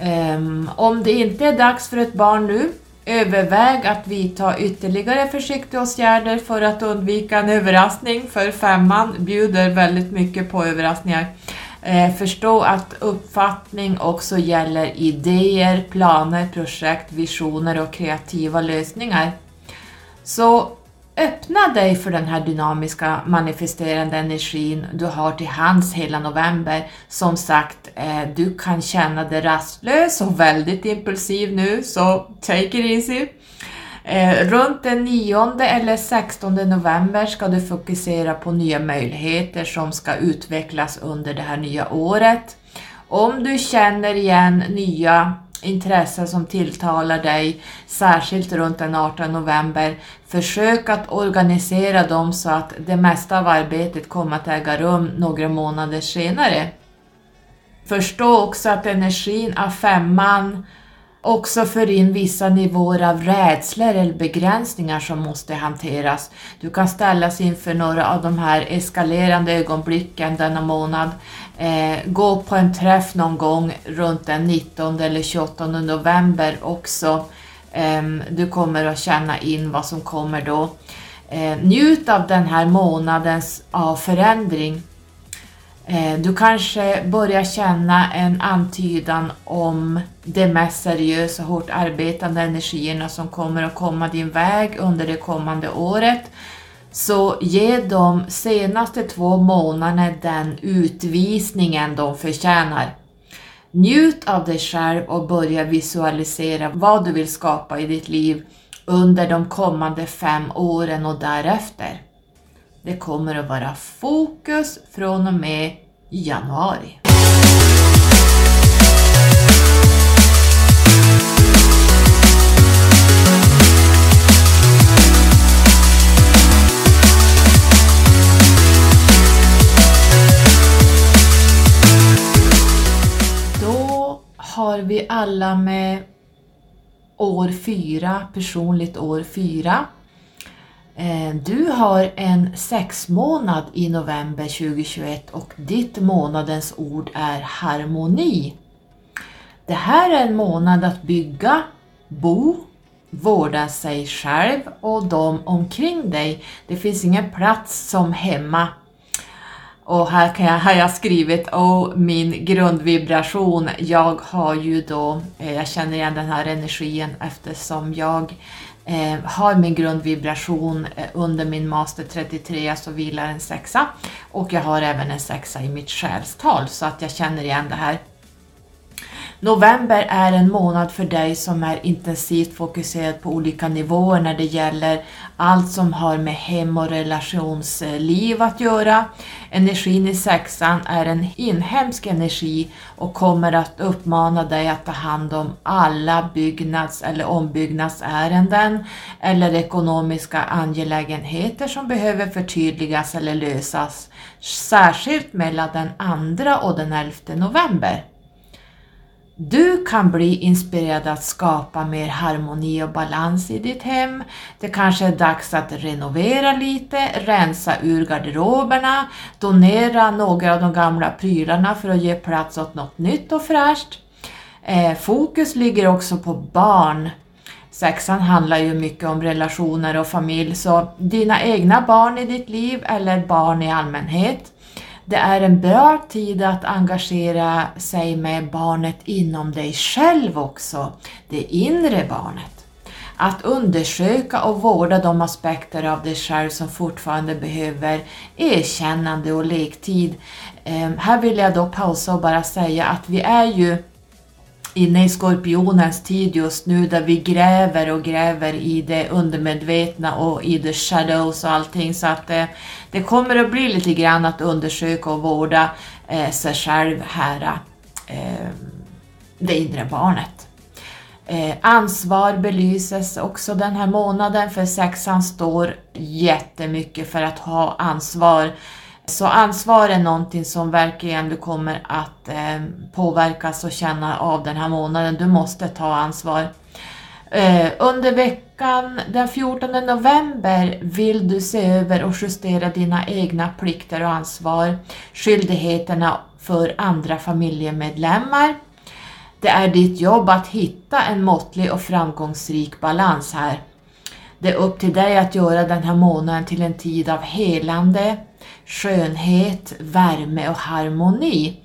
Um, om det inte är dags för ett barn nu, överväg att vidta ytterligare försiktighetsåtgärder för att undvika en överraskning, för femman bjuder väldigt mycket på överraskningar. Eh, förstå att uppfattning också gäller idéer, planer, projekt, visioner och kreativa lösningar. Så öppna dig för den här dynamiska manifesterande energin du har till hands hela november. Som sagt, eh, du kan känna dig rastlös och väldigt impulsiv nu, så take it easy. Eh, runt den 9 eller 16 november ska du fokusera på nya möjligheter som ska utvecklas under det här nya året. Om du känner igen nya intressen som tilltalar dig, särskilt runt den 18 november, försök att organisera dem så att det mesta av arbetet kommer att äga rum några månader senare. Förstå också att energin av femman också för in vissa nivåer av rädslor eller begränsningar som måste hanteras. Du kan ställas inför några av de här eskalerande ögonblicken denna månad. Eh, gå på en träff någon gång runt den 19 eller 28 november också. Eh, du kommer att känna in vad som kommer då. Eh, njut av den här månadens av förändring Eh, du kanske börjar känna en antydan om de mest seriösa, hårt arbetande energierna som kommer att komma din väg under det kommande året. Så ge de senaste två månaderna den utvisningen de förtjänar. Njut av dig själv och börja visualisera vad du vill skapa i ditt liv under de kommande fem åren och därefter. Det kommer att vara fokus från och med januari. Har vi alla med år fyra, personligt år fyra. Eh, du har en sexmånad i november 2021 och ditt månadens ord är harmoni. Det här är en månad att bygga, bo, vårda sig själv och de omkring dig. Det finns ingen plats som hemma. Och här kan jag, har jag skrivit oh, min grundvibration. Jag har ju då, eh, jag känner igen den här energin eftersom jag eh, har min grundvibration eh, under min master 33, så alltså vilar en sexa. Och jag har även en sexa i mitt själstal så att jag känner igen det här. November är en månad för dig som är intensivt fokuserad på olika nivåer när det gäller allt som har med hem och relationsliv att göra. Energin i sexan är en inhemsk energi och kommer att uppmana dig att ta hand om alla byggnads eller ombyggnadsärenden eller ekonomiska angelägenheter som behöver förtydligas eller lösas, särskilt mellan den 2 och den 11 november. Du kan bli inspirerad att skapa mer harmoni och balans i ditt hem. Det kanske är dags att renovera lite, rensa ur garderoberna, donera några av de gamla prylarna för att ge plats åt något nytt och fräscht. Eh, fokus ligger också på barn. Sexan handlar ju mycket om relationer och familj, så dina egna barn i ditt liv eller barn i allmänhet det är en bra tid att engagera sig med barnet inom dig själv också, det inre barnet. Att undersöka och vårda de aspekter av dig själv som fortfarande behöver erkännande och lektid. Ehm, här vill jag då pausa och bara säga att vi är ju inne i skorpionens tid just nu där vi gräver och gräver i det undermedvetna och i the shadows och allting så att eh, det kommer att bli lite grann att undersöka och vårda eh, sig själv här, eh, det inre barnet. Eh, ansvar belyses också den här månaden för sexan står jättemycket för att ha ansvar så ansvar är någonting som verkligen du kommer att eh, påverkas och känna av den här månaden. Du måste ta ansvar. Eh, under veckan den 14 november vill du se över och justera dina egna plikter och ansvar, skyldigheterna för andra familjemedlemmar. Det är ditt jobb att hitta en måttlig och framgångsrik balans här. Det är upp till dig att göra den här månaden till en tid av helande, skönhet, värme och harmoni.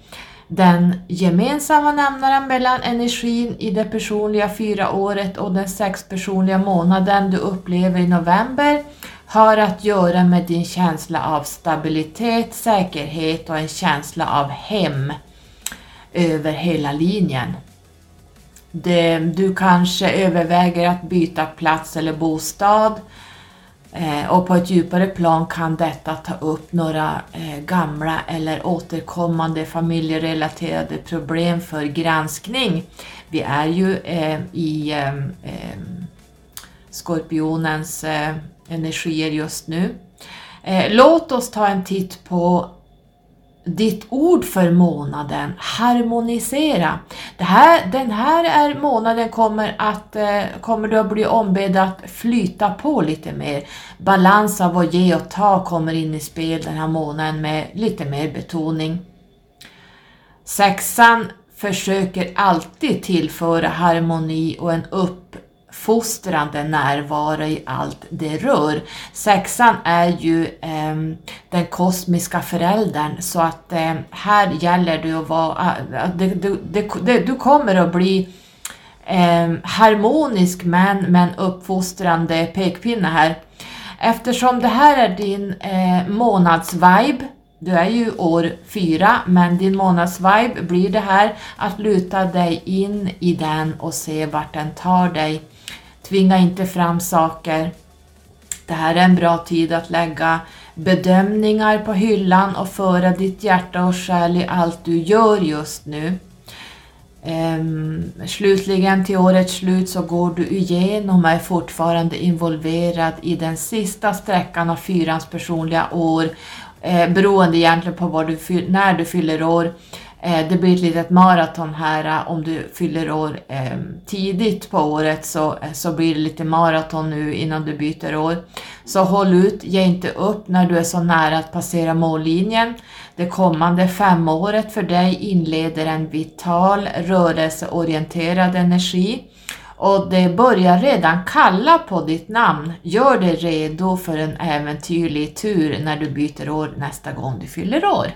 Den gemensamma nämnaren mellan energin i det personliga fyra året och den sexpersonliga månaden du upplever i november har att göra med din känsla av stabilitet, säkerhet och en känsla av hem över hela linjen. Du kanske överväger att byta plats eller bostad Eh, och på ett djupare plan kan detta ta upp några eh, gamla eller återkommande familjerelaterade problem för granskning. Vi är ju eh, i eh, eh, Skorpionens eh, energier just nu. Eh, låt oss ta en titt på ditt ord för månaden, harmonisera. Det här, den här är månaden kommer, att, eh, kommer du att bli ombedd att flyta på lite mer. Balans av att ge och ta kommer in i spel den här månaden med lite mer betoning. Sexan försöker alltid tillföra harmoni och en upp uppfostrande närvaro i allt det rör. Sexan är ju eh, den kosmiska föräldern så att eh, här gäller det att vara, äh, det, det, det, du kommer att bli eh, harmonisk men med en uppfostrande pekpinne här. Eftersom det här är din eh, månadsvibe du är ju år fyra, men din månadsvibe blir det här att luta dig in i den och se vart den tar dig. Tvinga inte fram saker. Det här är en bra tid att lägga bedömningar på hyllan och föra ditt hjärta och själ i allt du gör just nu. Ehm, slutligen till årets slut så går du igenom och är fortfarande involverad i den sista sträckan av fyrans personliga år, eh, beroende egentligen på du, när du fyller år. Eh, det blir ett litet maraton här eh, om du fyller år eh, tidigt på året så, så blir det lite maraton nu innan du byter år. Så håll ut, ge inte upp när du är så nära att passera mållinjen. Det kommande femåret för dig inleder en vital, rörelseorienterad energi och det börjar redan kalla på ditt namn. Gör dig redo för en äventyrlig tur när du byter år nästa gång du fyller år.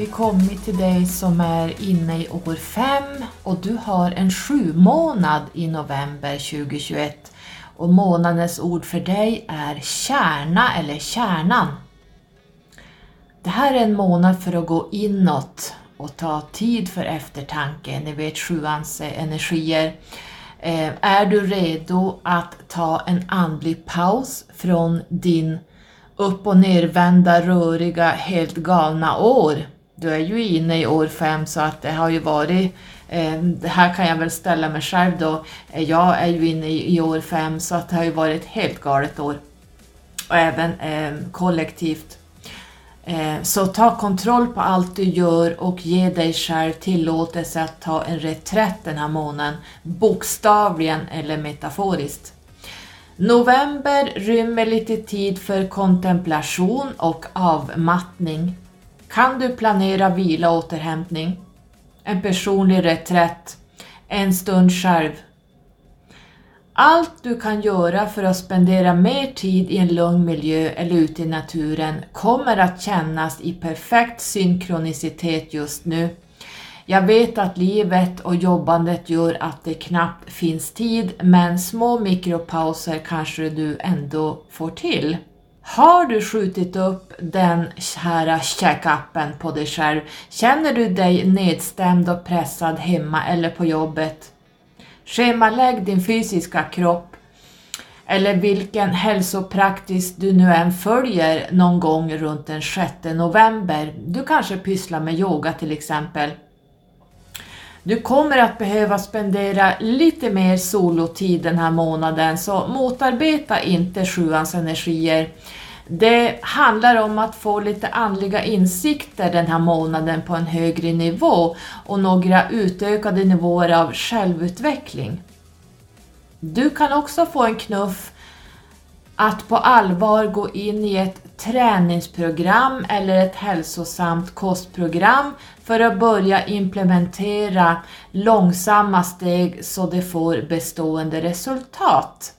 Vi kommit till dig som är inne i år 5 och du har en sju månad i november 2021 och månadens ord för dig är kärna eller kärnan. Det här är en månad för att gå inåt och ta tid för eftertanke. Ni vet sjuans energier. Eh, är du redo att ta en andlig paus från din upp och nervända, röriga, helt galna år? Du är ju inne i år fem så att det har ju varit, eh, det här kan jag väl ställa mig själv då, eh, jag är ju inne i, år fem så att det har ju varit ett helt galet år. Och även kollektivt Eh, så ta kontroll på allt du gör och ge dig själv tillåtelse att ta en reträtt den här månaden, bokstavligen eller metaforiskt. November rymmer lite tid för kontemplation och avmattning. Kan du planera vila och återhämtning? En personlig reträtt, en stund själv allt du kan göra för att spendera mer tid i en lugn miljö eller ute i naturen kommer att kännas i perfekt synkronicitet just nu. Jag vet att livet och jobbandet gör att det knappt finns tid, men små mikropauser kanske du ändå får till. Har du skjutit upp den här check-upen på dig själv? Känner du dig nedstämd och pressad hemma eller på jobbet? Schemalägg din fysiska kropp. eller vilken hälsopraktis du nu än följer någon gång runt den 6 november. Du kanske pysslar med yoga till exempel. Du kommer att behöva spendera lite mer solotid den här månaden så motarbeta inte sjuans energier. Det handlar om att få lite andliga insikter den här månaden på en högre nivå och några utökade nivåer av självutveckling. Du kan också få en knuff att på allvar gå in i ett träningsprogram eller ett hälsosamt kostprogram för att börja implementera långsamma steg så det får bestående resultat.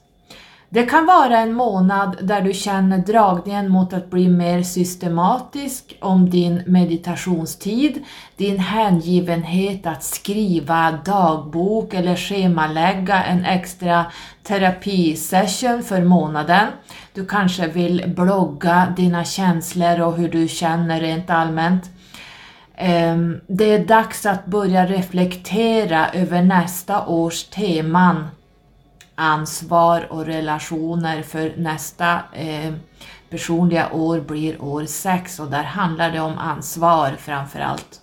Det kan vara en månad där du känner dragningen mot att bli mer systematisk om din meditationstid, din hängivenhet att skriva dagbok eller schemalägga en extra terapisession för månaden. Du kanske vill blogga dina känslor och hur du känner rent allmänt. Ehm, det är dags att börja reflektera över nästa års teman ansvar och relationer för nästa eh, personliga år blir år 6 och där handlar det om ansvar framförallt.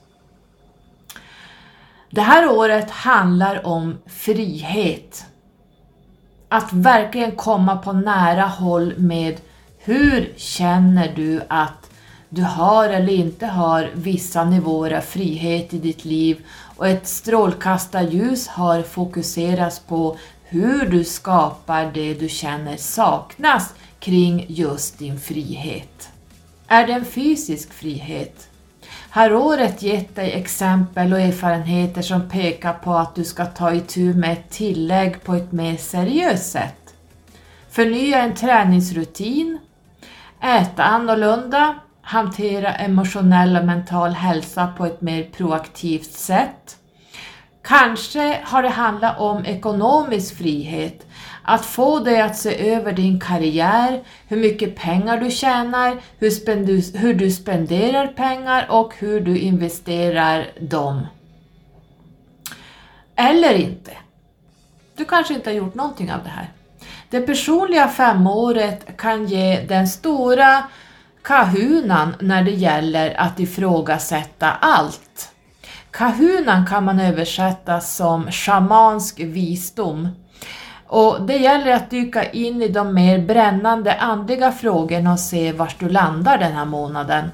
Det här året handlar om frihet. Att verkligen komma på nära håll med hur känner du att du har eller inte har vissa nivåer av frihet i ditt liv och ett strålkastarljus har fokuserats på hur du skapar det du känner saknas kring just din frihet. Är det en fysisk frihet? Har året gett dig exempel och erfarenheter som pekar på att du ska ta itu med ett tillägg på ett mer seriöst sätt? Förnya en träningsrutin? Äta annorlunda? Hantera emotionell och mental hälsa på ett mer proaktivt sätt? Kanske har det handlat om ekonomisk frihet, att få dig att se över din karriär, hur mycket pengar du tjänar, hur, hur du spenderar pengar och hur du investerar dem. Eller inte. Du kanske inte har gjort någonting av det här. Det personliga femåret kan ge den stora kahunan när det gäller att ifrågasätta allt. Kahunan kan man översätta som shamansk visdom. Och det gäller att dyka in i de mer brännande andliga frågorna och se var du landar den här månaden.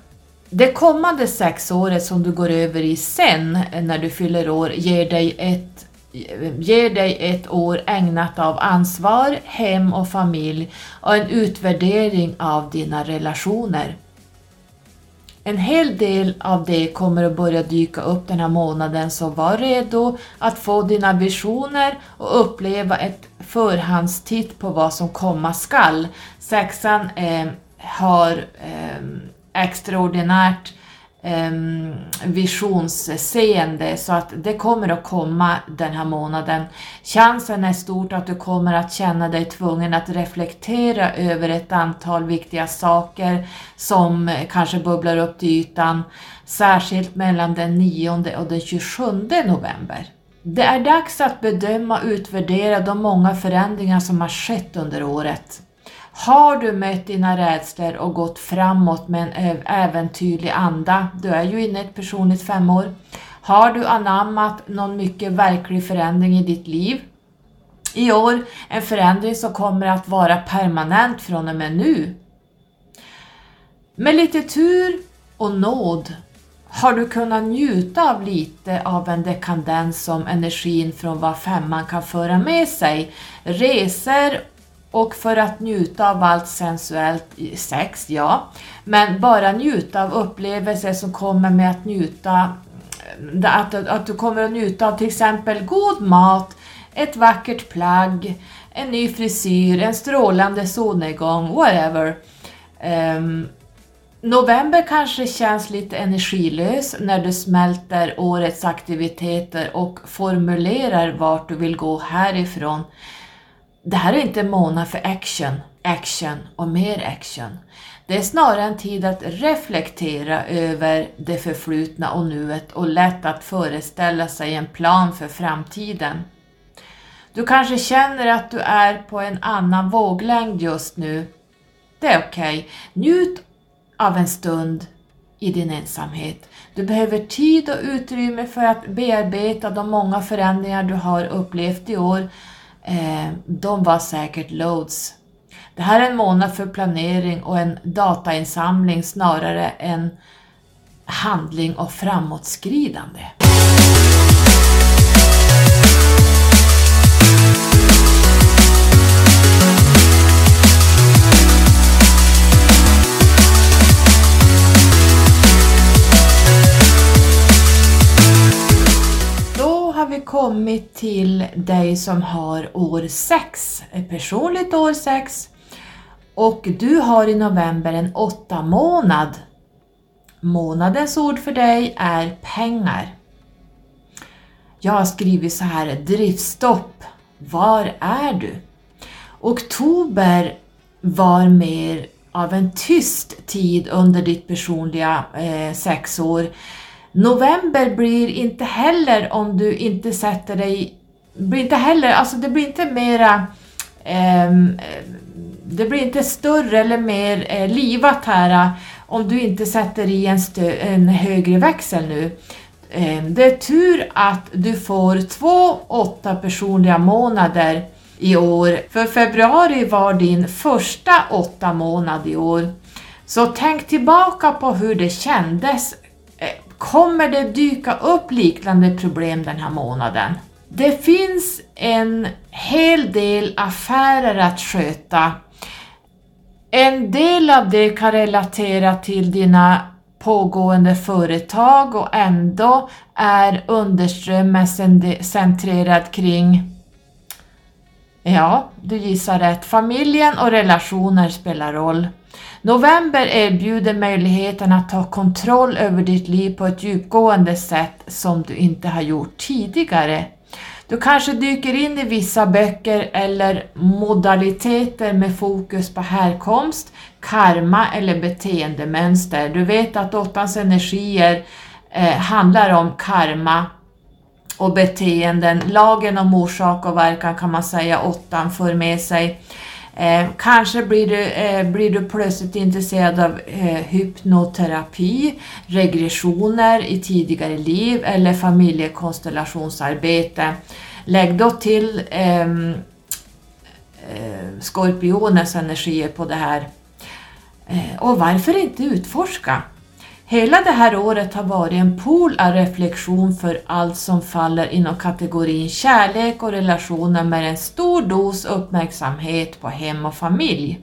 Det kommande sexåret som du går över i sen när du fyller år ger dig ett, ger dig ett år ägnat av ansvar, hem och familj och en utvärdering av dina relationer. En hel del av det kommer att börja dyka upp den här månaden så var redo att få dina visioner och uppleva ett förhandstitt på vad som komma skall. Sexan eh, har eh, extraordinärt Ehm, visionsseende så att det kommer att komma den här månaden. Chansen är stort att du kommer att känna dig tvungen att reflektera över ett antal viktiga saker som kanske bubblar upp till ytan, särskilt mellan den 9 och den 27 november. Det är dags att bedöma och utvärdera de många förändringar som har skett under året. Har du mött dina rädslor och gått framåt med en äventyrlig anda, du är ju inne i ett personligt femår. Har du anammat någon mycket verklig förändring i ditt liv? I år en förändring som kommer att vara permanent från och med nu. Med lite tur och nåd har du kunnat njuta av lite av en dekadens som energin från vad femman kan föra med sig. Resor och för att njuta av allt sensuellt sex, ja. Men bara njuta av upplevelser som kommer med att njuta, eh, att, att du kommer att njuta av till exempel god mat, ett vackert plagg, en ny frisyr, en strålande solnedgång, whatever. Um, november kanske känns lite energilös när du smälter årets aktiviteter och formulerar vart du vill gå härifrån. Det här är inte en månad för action, action och mer action. Det är snarare en tid att reflektera över det förflutna och nuet och lätt att föreställa sig en plan för framtiden. Du kanske känner att du är på en annan våglängd just nu. Det är okej. Okay. Njut av en stund i din ensamhet. Du behöver tid och utrymme för att bearbeta de många förändringar du har upplevt i år. Eh, de var säkert loads. Det här är en månad för planering och en datainsamling snarare än handling och framåtskridande. Kommit till dig som har år 6, ett eh, personligt år 6 och du har i november en åtta månad. Månadens ord för dig är pengar. Jag har skrivit så här, driftstopp, var är du? Oktober var mer av en tyst tid under ditt personliga eh, sexår November blir inte heller om du inte sätter dig, blir inte heller, alltså det blir inte mera eh, det blir inte större eller mer eh, livat här eh, om du inte sätter i en, en högre växel nu. Eh, det är tur att du får två åtta personliga månader i år, för februari var din första åtta månad i år. Så tänk tillbaka på hur det kändes kommer det dyka upp liknande problem den här månaden. Det finns en hel del affärer att sköta. En del av det kan relatera till dina pågående företag och ändå är underströmmen centrerad kring Ja, du gissar rätt. Familjen och relationer spelar roll. November erbjuder möjligheten att ta kontroll över ditt liv på ett djupgående sätt som du inte har gjort tidigare. Du kanske dyker in i vissa böcker eller modaliteter med fokus på härkomst, karma eller beteendemönster. Du vet att åttans energier eh, handlar om karma och beteenden. Lagen om orsak och verkan kan man säga åttan för med sig. Eh, kanske blir du, eh, blir du plötsligt intresserad av eh, hypnoterapi, regressioner i tidigare liv eller familjekonstellationsarbete. Lägg då till ehm, eh, skorpionens energier på det här. Eh, och varför inte utforska? Hela det här året har varit en pool av reflektion för allt som faller inom kategorin kärlek och relationer med en stor dos uppmärksamhet på hem och familj.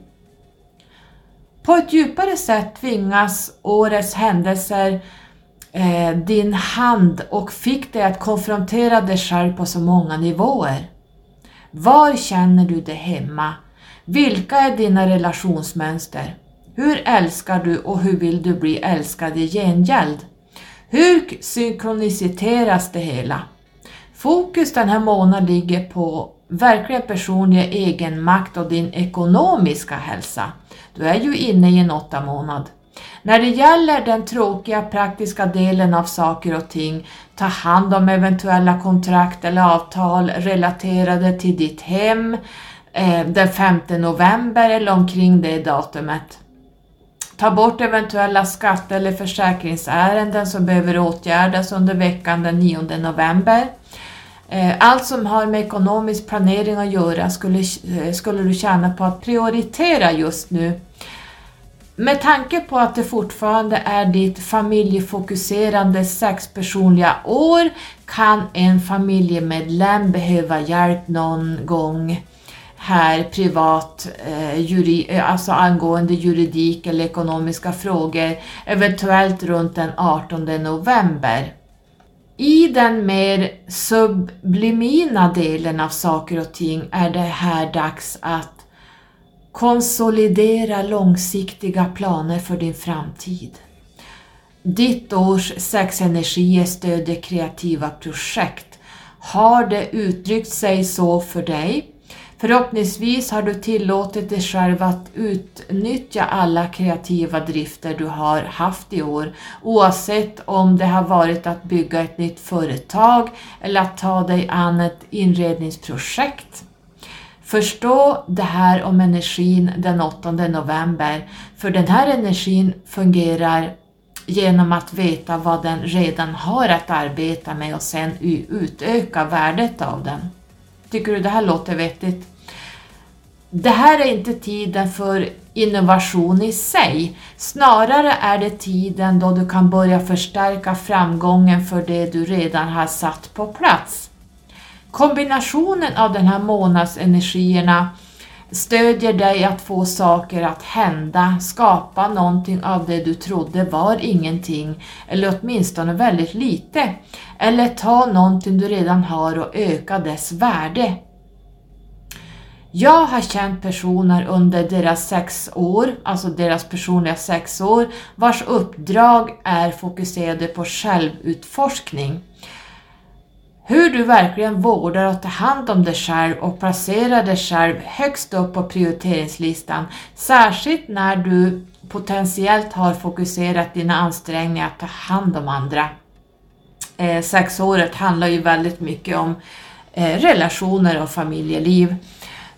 På ett djupare sätt tvingas årets händelser eh, din hand och fick dig att konfrontera dig själv på så många nivåer. Var känner du dig hemma? Vilka är dina relationsmönster? Hur älskar du och hur vill du bli älskad i gengäld? Hur synkroniseras det hela? Fokus den här månaden ligger på verkliga personliga egenmakt och din ekonomiska hälsa. Du är ju inne i en åtta månad. När det gäller den tråkiga praktiska delen av saker och ting, ta hand om eventuella kontrakt eller avtal relaterade till ditt hem eh, den 5 november eller omkring det datumet. Ta bort eventuella skatte eller försäkringsärenden som behöver åtgärdas under veckan den 9 november. Eh, allt som har med ekonomisk planering att göra skulle, eh, skulle du tjäna på att prioritera just nu. Med tanke på att det fortfarande är ditt familjefokuserande sexpersonliga år kan en familjemedlem behöva hjälp någon gång här privat, eh, juri, eh, alltså angående juridik eller ekonomiska frågor, eventuellt runt den 18 november. I den mer sublimina delen av saker och ting är det här dags att konsolidera långsiktiga planer för din framtid. Ditt års sexenergier stödjer kreativa projekt. Har det uttryckt sig så för dig Förhoppningsvis har du tillåtit dig själv att utnyttja alla kreativa drifter du har haft i år, oavsett om det har varit att bygga ett nytt företag eller att ta dig an ett inredningsprojekt. Förstå det här om energin den 8 november, för den här energin fungerar genom att veta vad den redan har att arbeta med och sen utöka värdet av den. Tycker du det här låter vettigt? Det här är inte tiden för innovation i sig, snarare är det tiden då du kan börja förstärka framgången för det du redan har satt på plats. Kombinationen av den här månadsenergierna stödjer dig att få saker att hända, skapa någonting av det du trodde var ingenting, eller åtminstone väldigt lite, eller ta någonting du redan har och öka dess värde. Jag har känt personer under deras sex år, alltså deras personliga sex år, vars uppdrag är fokuserade på självutforskning. Hur du verkligen vårdar och tar hand om dig själv och placerar dig själv högst upp på prioriteringslistan, särskilt när du potentiellt har fokuserat dina ansträngningar att ta hand om andra. Eh, sexåret handlar ju väldigt mycket om eh, relationer och familjeliv.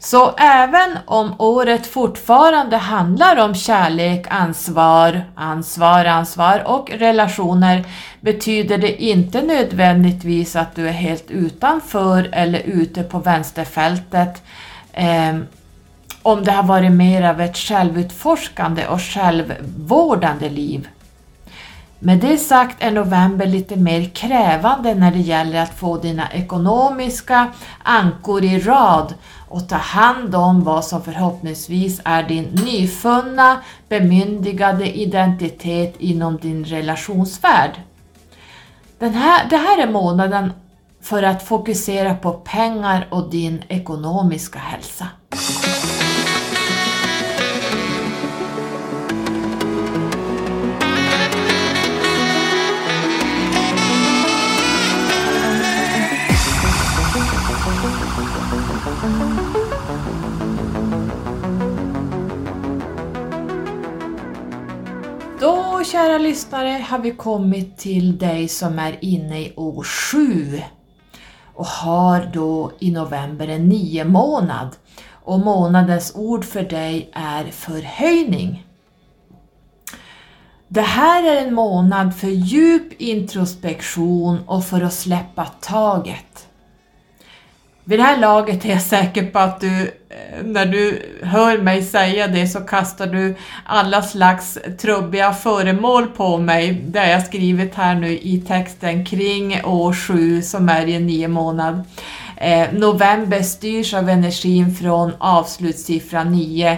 Så även om året fortfarande handlar om kärlek, ansvar, ansvar, ansvar och relationer betyder det inte nödvändigtvis att du är helt utanför eller ute på vänsterfältet eh, om det har varit mer av ett självutforskande och självvårdande liv. Med det sagt är november lite mer krävande när det gäller att få dina ekonomiska ankor i rad och ta hand om vad som förhoppningsvis är din nyfunna bemyndigade identitet inom din relationsvärld. Den här, det här är månaden för att fokusera på pengar och din ekonomiska hälsa. Kära lyssnare har vi kommit till dig som är inne i år 7 och har då i november en nio månad och månadens ord för dig är förhöjning. Det här är en månad för djup introspektion och för att släppa taget. Vid det här laget är jag säker på att du, eh, när du hör mig säga det så kastar du alla slags trubbiga föremål på mig. Det har jag skrivit här nu i texten kring år 7 som är i en nio månad. Eh, november styrs av energin från avslutssiffra 9.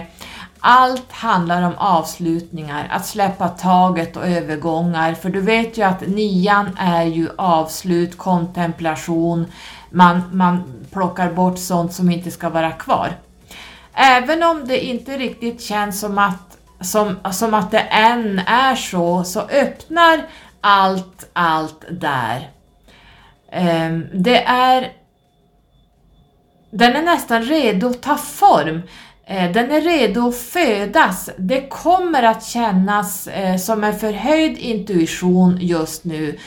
Allt handlar om avslutningar, att släppa taget och övergångar, för du vet ju att nian är ju avslut, kontemplation, man, man plockar bort sånt som inte ska vara kvar. Även om det inte riktigt känns som att, som, som att det än är så, så öppnar allt, allt där. Ehm, det är... Den är nästan redo att ta form. Eh, den är redo att födas. Det kommer att kännas eh, som en förhöjd intuition just nu.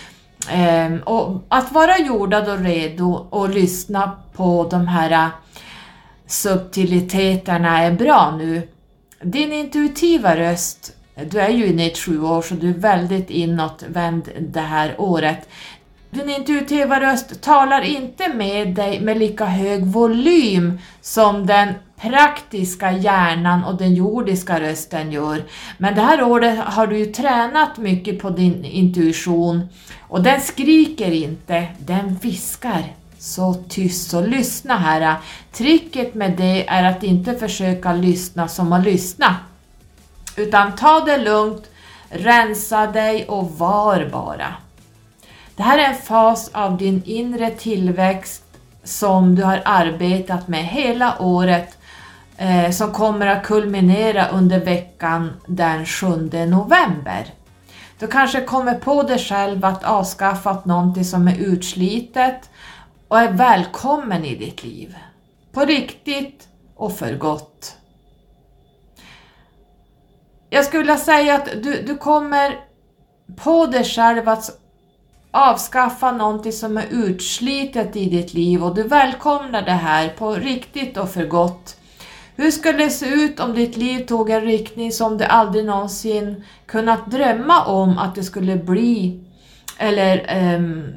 Eh, och att vara jordad och redo och lyssna på de här äh, subtiliteterna är bra nu. Din intuitiva röst, du är ju inne i ett sju år så du är väldigt inåtvänd det här året. Din intuitiva röst talar inte med dig med lika hög volym som den praktiska hjärnan och den jordiska rösten gör. Men det här året har du ju tränat mycket på din intuition och den skriker inte, den viskar. Så tyst, så lyssna här. Tricket med det är att inte försöka lyssna som att lyssna. Utan ta det lugnt, rensa dig och var bara. Det här är en fas av din inre tillväxt som du har arbetat med hela året eh, som kommer att kulminera under veckan den 7 november. Du kanske kommer på dig själv att avskaffat någonting som är utslitet och är välkommen i ditt liv. På riktigt och för gott. Jag skulle vilja säga att du, du kommer på dig själv att avskaffa någonting som är utslitet i ditt liv och du välkomnar det här på riktigt och för gott. Hur skulle det se ut om ditt liv tog en riktning som du aldrig någonsin kunnat drömma om att det skulle bli? Eller um,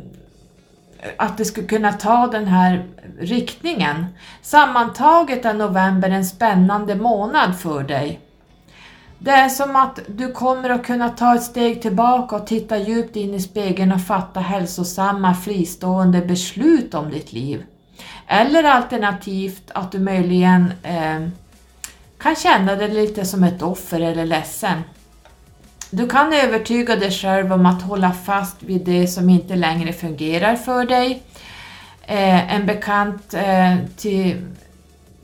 att det skulle kunna ta den här riktningen. Sammantaget är november en spännande månad för dig. Det är som att du kommer att kunna ta ett steg tillbaka och titta djupt in i spegeln och fatta hälsosamma fristående beslut om ditt liv. Eller alternativt att du möjligen eh, kan känna dig lite som ett offer eller ledsen. Du kan övertyga dig själv om att hålla fast vid det som inte längre fungerar för dig. Eh, en bekant eh, till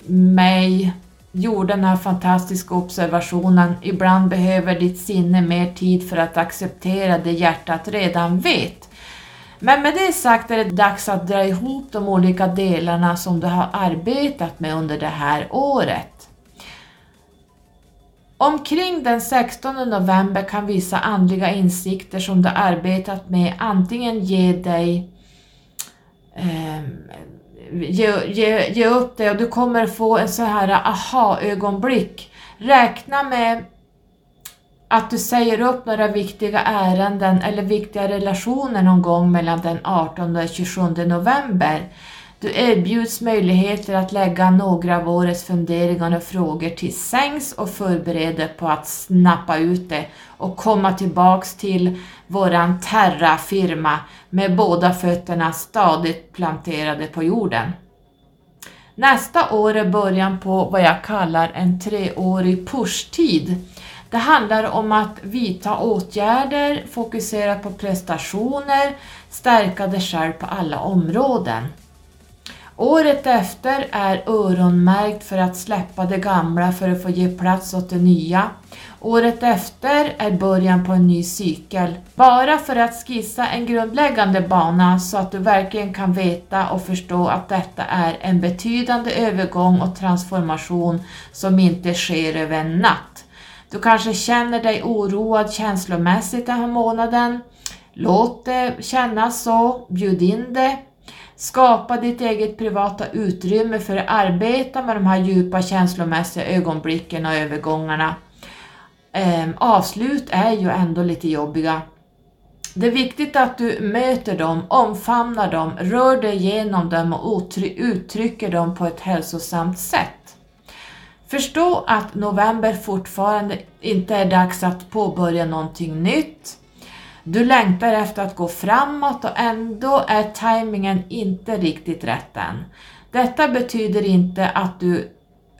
mig gjorde den här fantastiska observationen. Ibland behöver ditt sinne mer tid för att acceptera det hjärtat redan vet. Men med det sagt är det dags att dra ihop de olika delarna som du har arbetat med under det här året. Omkring den 16 november kan vissa andliga insikter som du arbetat med antingen ge dig eh, ge, ge, ge upp dig och du kommer få en så här aha-ögonblick. Räkna med att du säger upp några viktiga ärenden eller viktiga relationer någon gång mellan den 18 och 27 november. Du erbjuds möjligheter att lägga några av årets funderingar och frågor till sängs och förbereda på att snappa ut det och komma tillbaks till våran Terra-firma med båda fötterna stadigt planterade på jorden. Nästa år är början på vad jag kallar en treårig pushtid. Det handlar om att vidta åtgärder, fokusera på prestationer, stärka dig själv på alla områden. Året efter är öronmärkt för att släppa det gamla för att få ge plats åt det nya. Året efter är början på en ny cykel. Bara för att skissa en grundläggande bana så att du verkligen kan veta och förstå att detta är en betydande övergång och transformation som inte sker över en natt. Du kanske känner dig oroad känslomässigt den här månaden. Låt det kännas så, bjud in det, Skapa ditt eget privata utrymme för att arbeta med de här djupa känslomässiga ögonblicken och övergångarna. Ehm, avslut är ju ändå lite jobbiga. Det är viktigt att du möter dem, omfamnar dem, rör dig genom dem och uttrycker dem på ett hälsosamt sätt. Förstå att november fortfarande inte är dags att påbörja någonting nytt. Du längtar efter att gå framåt och ändå är tajmingen inte riktigt rätt än. Detta betyder inte att du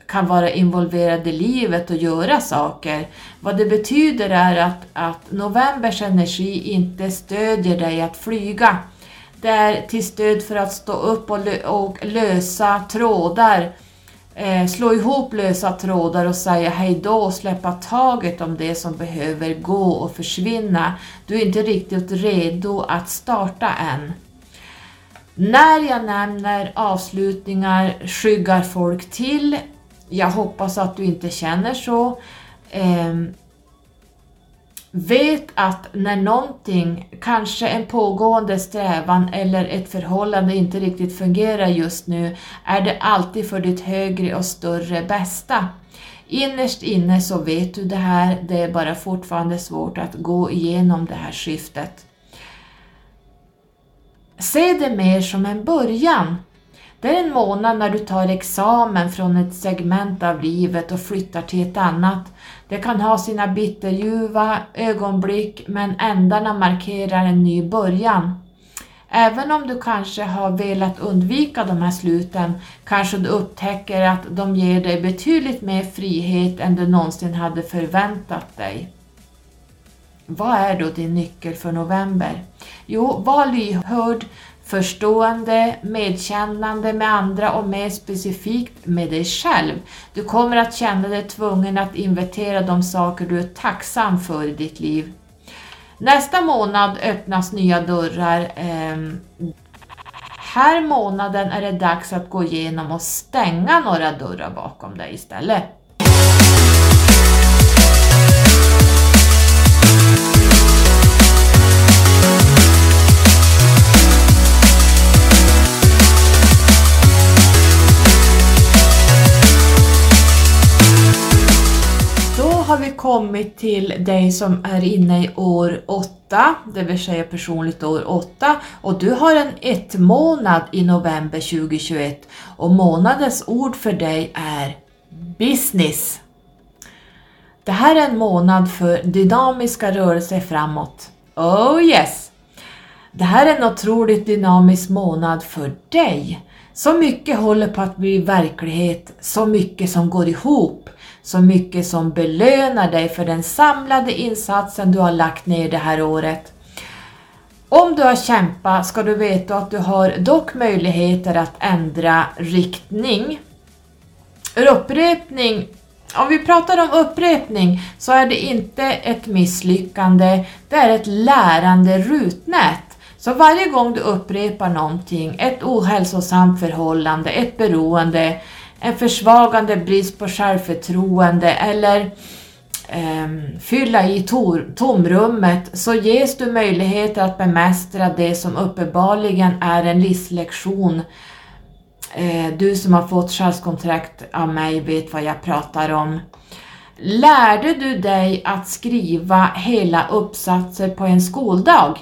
kan vara involverad i livet och göra saker. Vad det betyder är att, att novembers energi inte stödjer dig att flyga. Det är till stöd för att stå upp och, lö och lösa trådar eh, slå ihop lösa trådar och säga hej då och släppa taget om det som behöver gå och försvinna. Du är inte riktigt redo att starta än. När jag nämner avslutningar skyggar folk till. Jag hoppas att du inte känner så. Eh, Vet att när någonting, kanske en pågående strävan eller ett förhållande inte riktigt fungerar just nu, är det alltid för ditt högre och större bästa. Innerst inne så vet du det här, det är bara fortfarande svårt att gå igenom det här skiftet. Se det mer som en början. Det är en månad när du tar examen från ett segment av livet och flyttar till ett annat det kan ha sina bitterljuva ögonblick men ändarna markerar en ny början. Även om du kanske har velat undvika de här sluten kanske du upptäcker att de ger dig betydligt mer frihet än du någonsin hade förväntat dig. Vad är då din nyckel för november? Jo, var lyhörd förstående, medkännande med andra och mer specifikt med dig själv. Du kommer att känna dig tvungen att inventera de saker du är tacksam för i ditt liv. Nästa månad öppnas nya dörrar. Eh, här månaden är det dags att gå igenom och stänga några dörrar bakom dig istället. Kommit till dig som är inne i år 8, det vill säga personligt år 8 och du har en ett månad i november 2021 och månadens ord för dig är business. Det här är en månad för dynamiska rörelser framåt. Oh yes! Det här är en otroligt dynamisk månad för dig. Så mycket håller på att bli verklighet, så mycket som går ihop så mycket som belönar dig för den samlade insatsen du har lagt ner det här året. Om du har kämpat ska du veta att du har dock möjligheter att ändra riktning. Upprepning om vi pratar om upprepning så är det inte ett misslyckande, det är ett lärande rutnät. Så varje gång du upprepar någonting, ett ohälsosamt förhållande, ett beroende, en försvagande brist på självförtroende eller eh, fylla i tor, tomrummet så ges du möjligheter att bemästra det som uppenbarligen är en livslektion. Eh, du som har fått själskontrakt av mig vet vad jag pratar om. Lärde du dig att skriva hela uppsatser på en skoldag?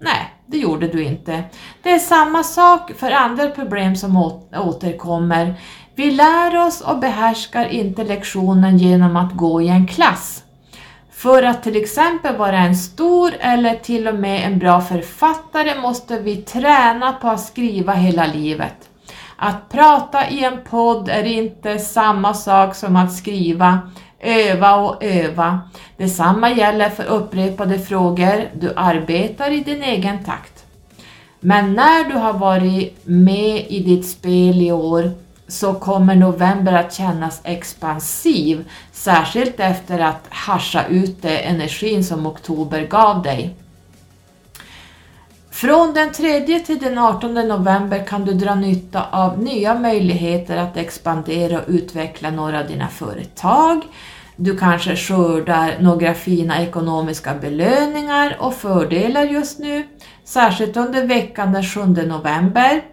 Nej, det gjorde du inte. Det är samma sak för andra problem som återkommer. Vi lär oss och behärskar inte lektionen genom att gå i en klass. För att till exempel vara en stor eller till och med en bra författare måste vi träna på att skriva hela livet. Att prata i en podd är inte samma sak som att skriva, öva och öva. Detsamma gäller för upprepade frågor, du arbetar i din egen takt. Men när du har varit med i ditt spel i år så kommer november att kännas expansiv, särskilt efter att hascha ut det energin som oktober gav dig. Från den 3 till den 18 november kan du dra nytta av nya möjligheter att expandera och utveckla några av dina företag. Du kanske skördar några fina ekonomiska belöningar och fördelar just nu, särskilt under veckan den 7 november.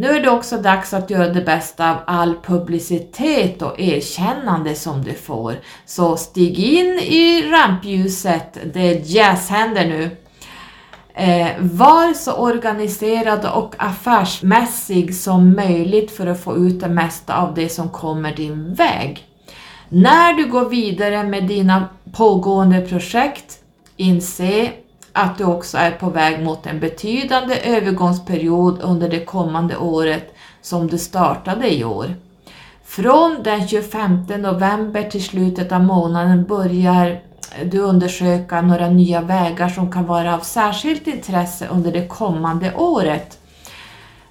Nu är det också dags att göra det bästa av all publicitet och erkännande som du får. Så stig in i rampljuset, det jazzhänder nu. Eh, var så organiserad och affärsmässig som möjligt för att få ut det mesta av det som kommer din väg. När du går vidare med dina pågående projekt, inse att du också är på väg mot en betydande övergångsperiod under det kommande året som du startade i år. Från den 25 november till slutet av månaden börjar du undersöka några nya vägar som kan vara av särskilt intresse under det kommande året.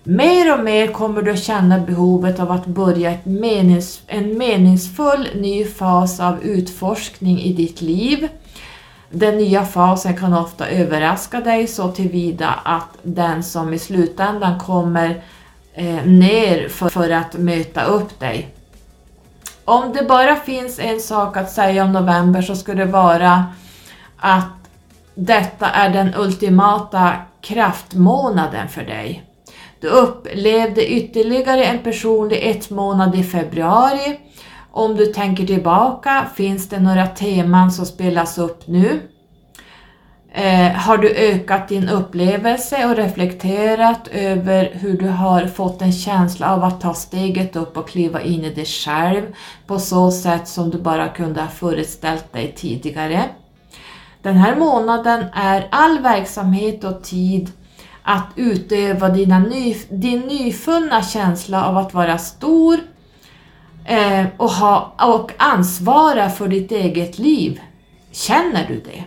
Mer och mer kommer du att känna behovet av att börja menings, en meningsfull ny fas av utforskning i ditt liv den nya fasen kan ofta överraska dig så tillvida att den som i slutändan kommer eh, ner för, för att möta upp dig. Om det bara finns en sak att säga om november så skulle det vara att detta är den ultimata kraftmånaden för dig. Du upplevde ytterligare en personlig ett månad i februari om du tänker tillbaka, finns det några teman som spelas upp nu? Eh, har du ökat din upplevelse och reflekterat över hur du har fått en känsla av att ta steget upp och kliva in i dig själv på så sätt som du bara kunde ha föreställt dig tidigare? Den här månaden är all verksamhet och tid att utöva dina ny, din nyfunna känsla av att vara stor, eh, och, ha, och ansvara för ditt eget liv. Känner du det?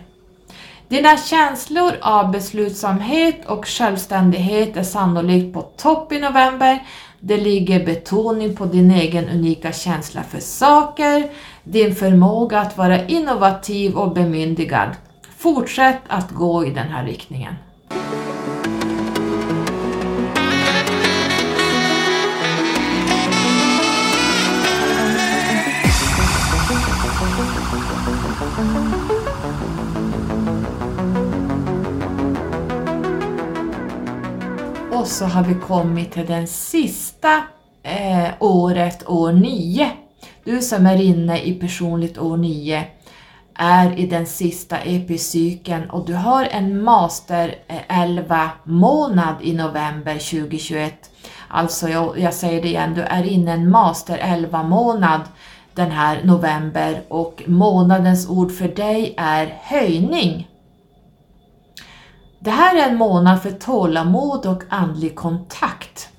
Dina känslor av beslutsamhet och självständighet är sannolikt på topp i november. Det ligger betoning på din egen unika känsla för saker, din förmåga att vara innovativ och bemyndigad. Fortsätt att gå i den här riktningen. Så har vi kommit till den sista eh, året, år 9. Du som är inne i personligt år 9 är i den sista epicykeln och du har en master eh, 11 månad i november 2021. Alltså jag, jag säger det igen, du är inne i en master 11 månad den här november och månadens ord för dig är höjning. Det här är en månad för tålamod och andlig kontakt.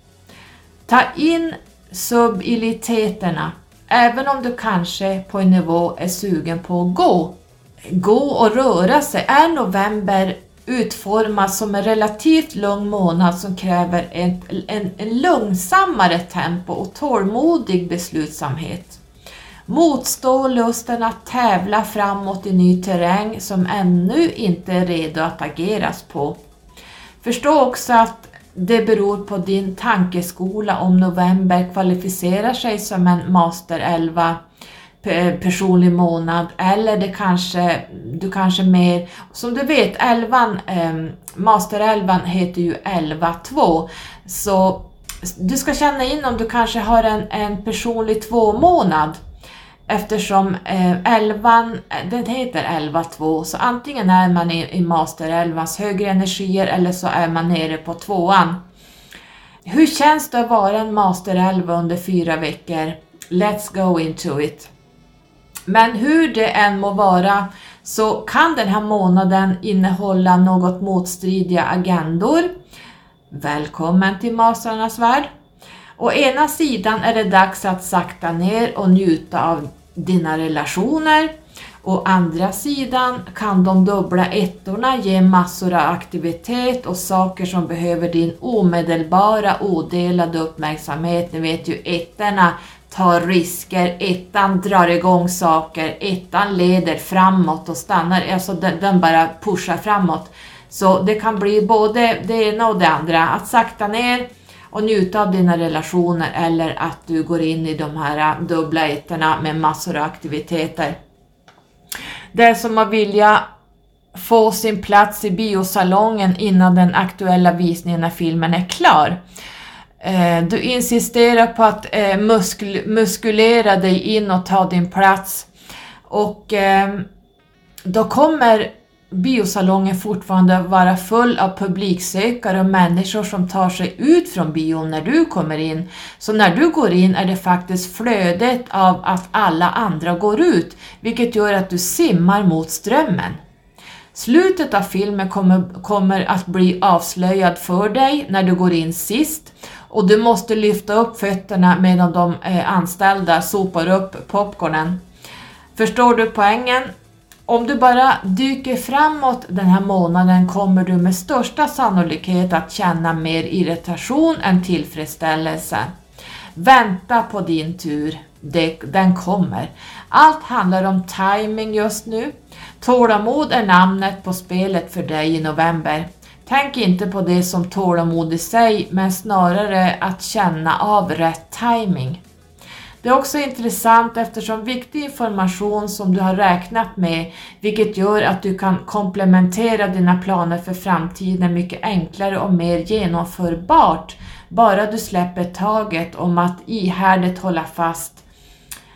Ta in subiliteterna, även om du kanske på en nivå är sugen på att gå. Gå och röra sig. Är november utformad som en relativt lugn månad som kräver en, en, en långsammare tempo och tålmodig beslutsamhet. Motstå lusten att tävla framåt i ny terräng som ännu inte är redo att ageras på. Förstå också att det beror på din tankeskola om november kvalificerar sig som en master 11 personlig månad eller det kanske, du kanske mer, som du vet 11, eh, master 11 heter ju 11-2 så du ska känna in om du kanske har en, en personlig två månad eftersom eh, 11, eh, den heter 11-2 så antingen är man i, i master 11 högre energier eller så är man nere på tvåan. Hur känns det att vara en master 11 under fyra veckor? Let's go into it! Men hur det än må vara så kan den här månaden innehålla något motstridiga agendor. Välkommen till Mastrarnas värld! Å ena sidan är det dags att sakta ner och njuta av dina relationer. Å andra sidan kan de dubbla ettorna ge massor av aktivitet och saker som behöver din omedelbara odelade uppmärksamhet. Ni vet ju ettorna tar risker, ettan drar igång saker, ettan leder framåt och stannar, alltså den, den bara pushar framåt. Så det kan bli både det ena och det andra, att sakta ner och njuta av dina relationer eller att du går in i de här dubbla ettorna med massor av aktiviteter. Det är som att vilja få sin plats i biosalongen innan den aktuella visningen när filmen är klar. Eh, du insisterar på att eh, muskul muskulera dig in och ta din plats. Och eh, då kommer biosalongen fortfarande vara full av publiksökare och människor som tar sig ut från bion när du kommer in. Så när du går in är det faktiskt flödet av att alla andra går ut, vilket gör att du simmar mot strömmen. Slutet av filmen kommer, kommer att bli avslöjad för dig när du går in sist och du måste lyfta upp fötterna medan de eh, anställda sopar upp popcornen. Förstår du poängen? Om du bara dyker framåt den här månaden kommer du med största sannolikhet att känna mer irritation än tillfredsställelse. Vänta på din tur, den kommer. Allt handlar om timing just nu. Tålamod är namnet på spelet för dig i november. Tänk inte på det som tålamod i sig, men snarare att känna av rätt timing. Det är också intressant eftersom viktig information som du har räknat med, vilket gör att du kan komplementera dina planer för framtiden mycket enklare och mer genomförbart, bara du släpper taget om att ihärdigt hålla fast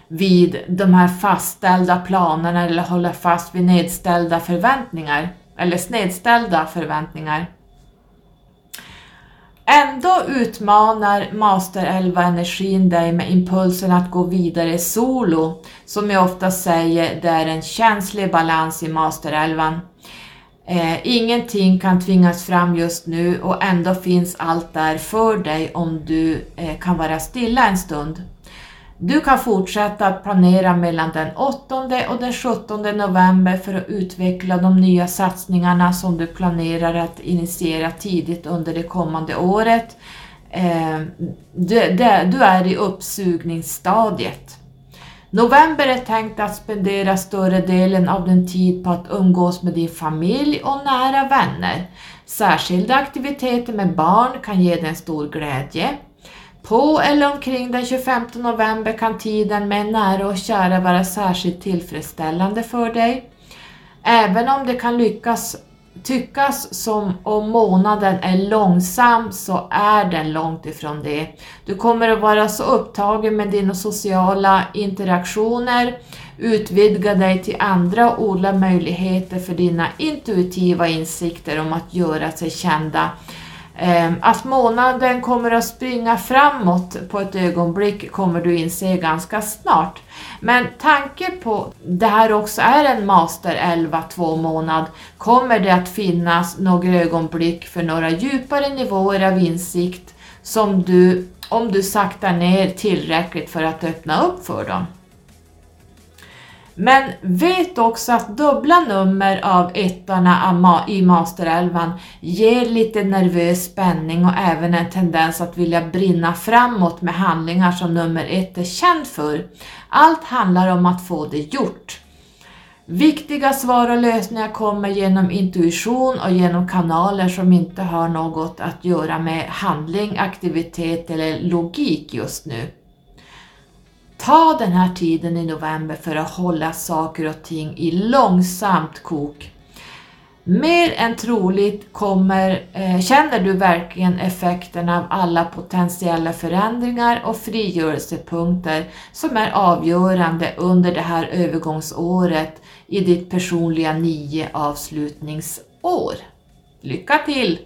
vid de här fastställda planerna eller hålla fast vid nedställda förväntningar eller snedställda förväntningar. Ändå utmanar Master 11-energin dig med impulsen att gå vidare solo. Som jag ofta säger, det är en känslig balans i Master 11. Eh, ingenting kan tvingas fram just nu och ändå finns allt där för dig om du eh, kan vara stilla en stund. Du kan fortsätta att planera mellan den 8 och den 17 november för att utveckla de nya satsningarna som du planerar att initiera tidigt under det kommande året. Eh, du är i uppsugningsstadiet. November är tänkt att spendera större delen av din tid på att umgås med din familj och nära vänner. Särskilda aktiviteter med barn kan ge dig en stor glädje. På eller omkring den 25 november kan tiden med nära och kära vara särskilt tillfredsställande för dig. Även om det kan lyckas tyckas som om månaden är långsam så är den långt ifrån det. Du kommer att vara så upptagen med dina sociala interaktioner, utvidga dig till andra och odla möjligheter för dina intuitiva insikter om att göra sig kända Ehm, att månaden kommer att springa framåt på ett ögonblick kommer du inse ganska snart. Men tanke på det här också är en master 11 två månad kommer det att finnas några ögonblick för några djupare nivåer av insikt som du, om du saktar ner tillräckligt för att öppna upp för dem. Men vet också att dubbla nummer av ettorna i masterelvan ger lite nervös spänning och även en tendens att vilja brinna framåt med handlingar som nummer ett är känd för. Allt handlar om att få det gjort. Viktiga svar och lösningar kommer genom intuition och genom kanaler som inte har något att göra med handling, aktivitet eller logik just nu. Ta den här tiden i november för att hålla saker och ting i långsamt kok. Mer än troligt kommer, eh, känner du verkligen effekten av alla potentiella förändringar och frigörelsepunkter som är avgörande under det här övergångsåret i ditt personliga nio avslutningsår. Lycka till!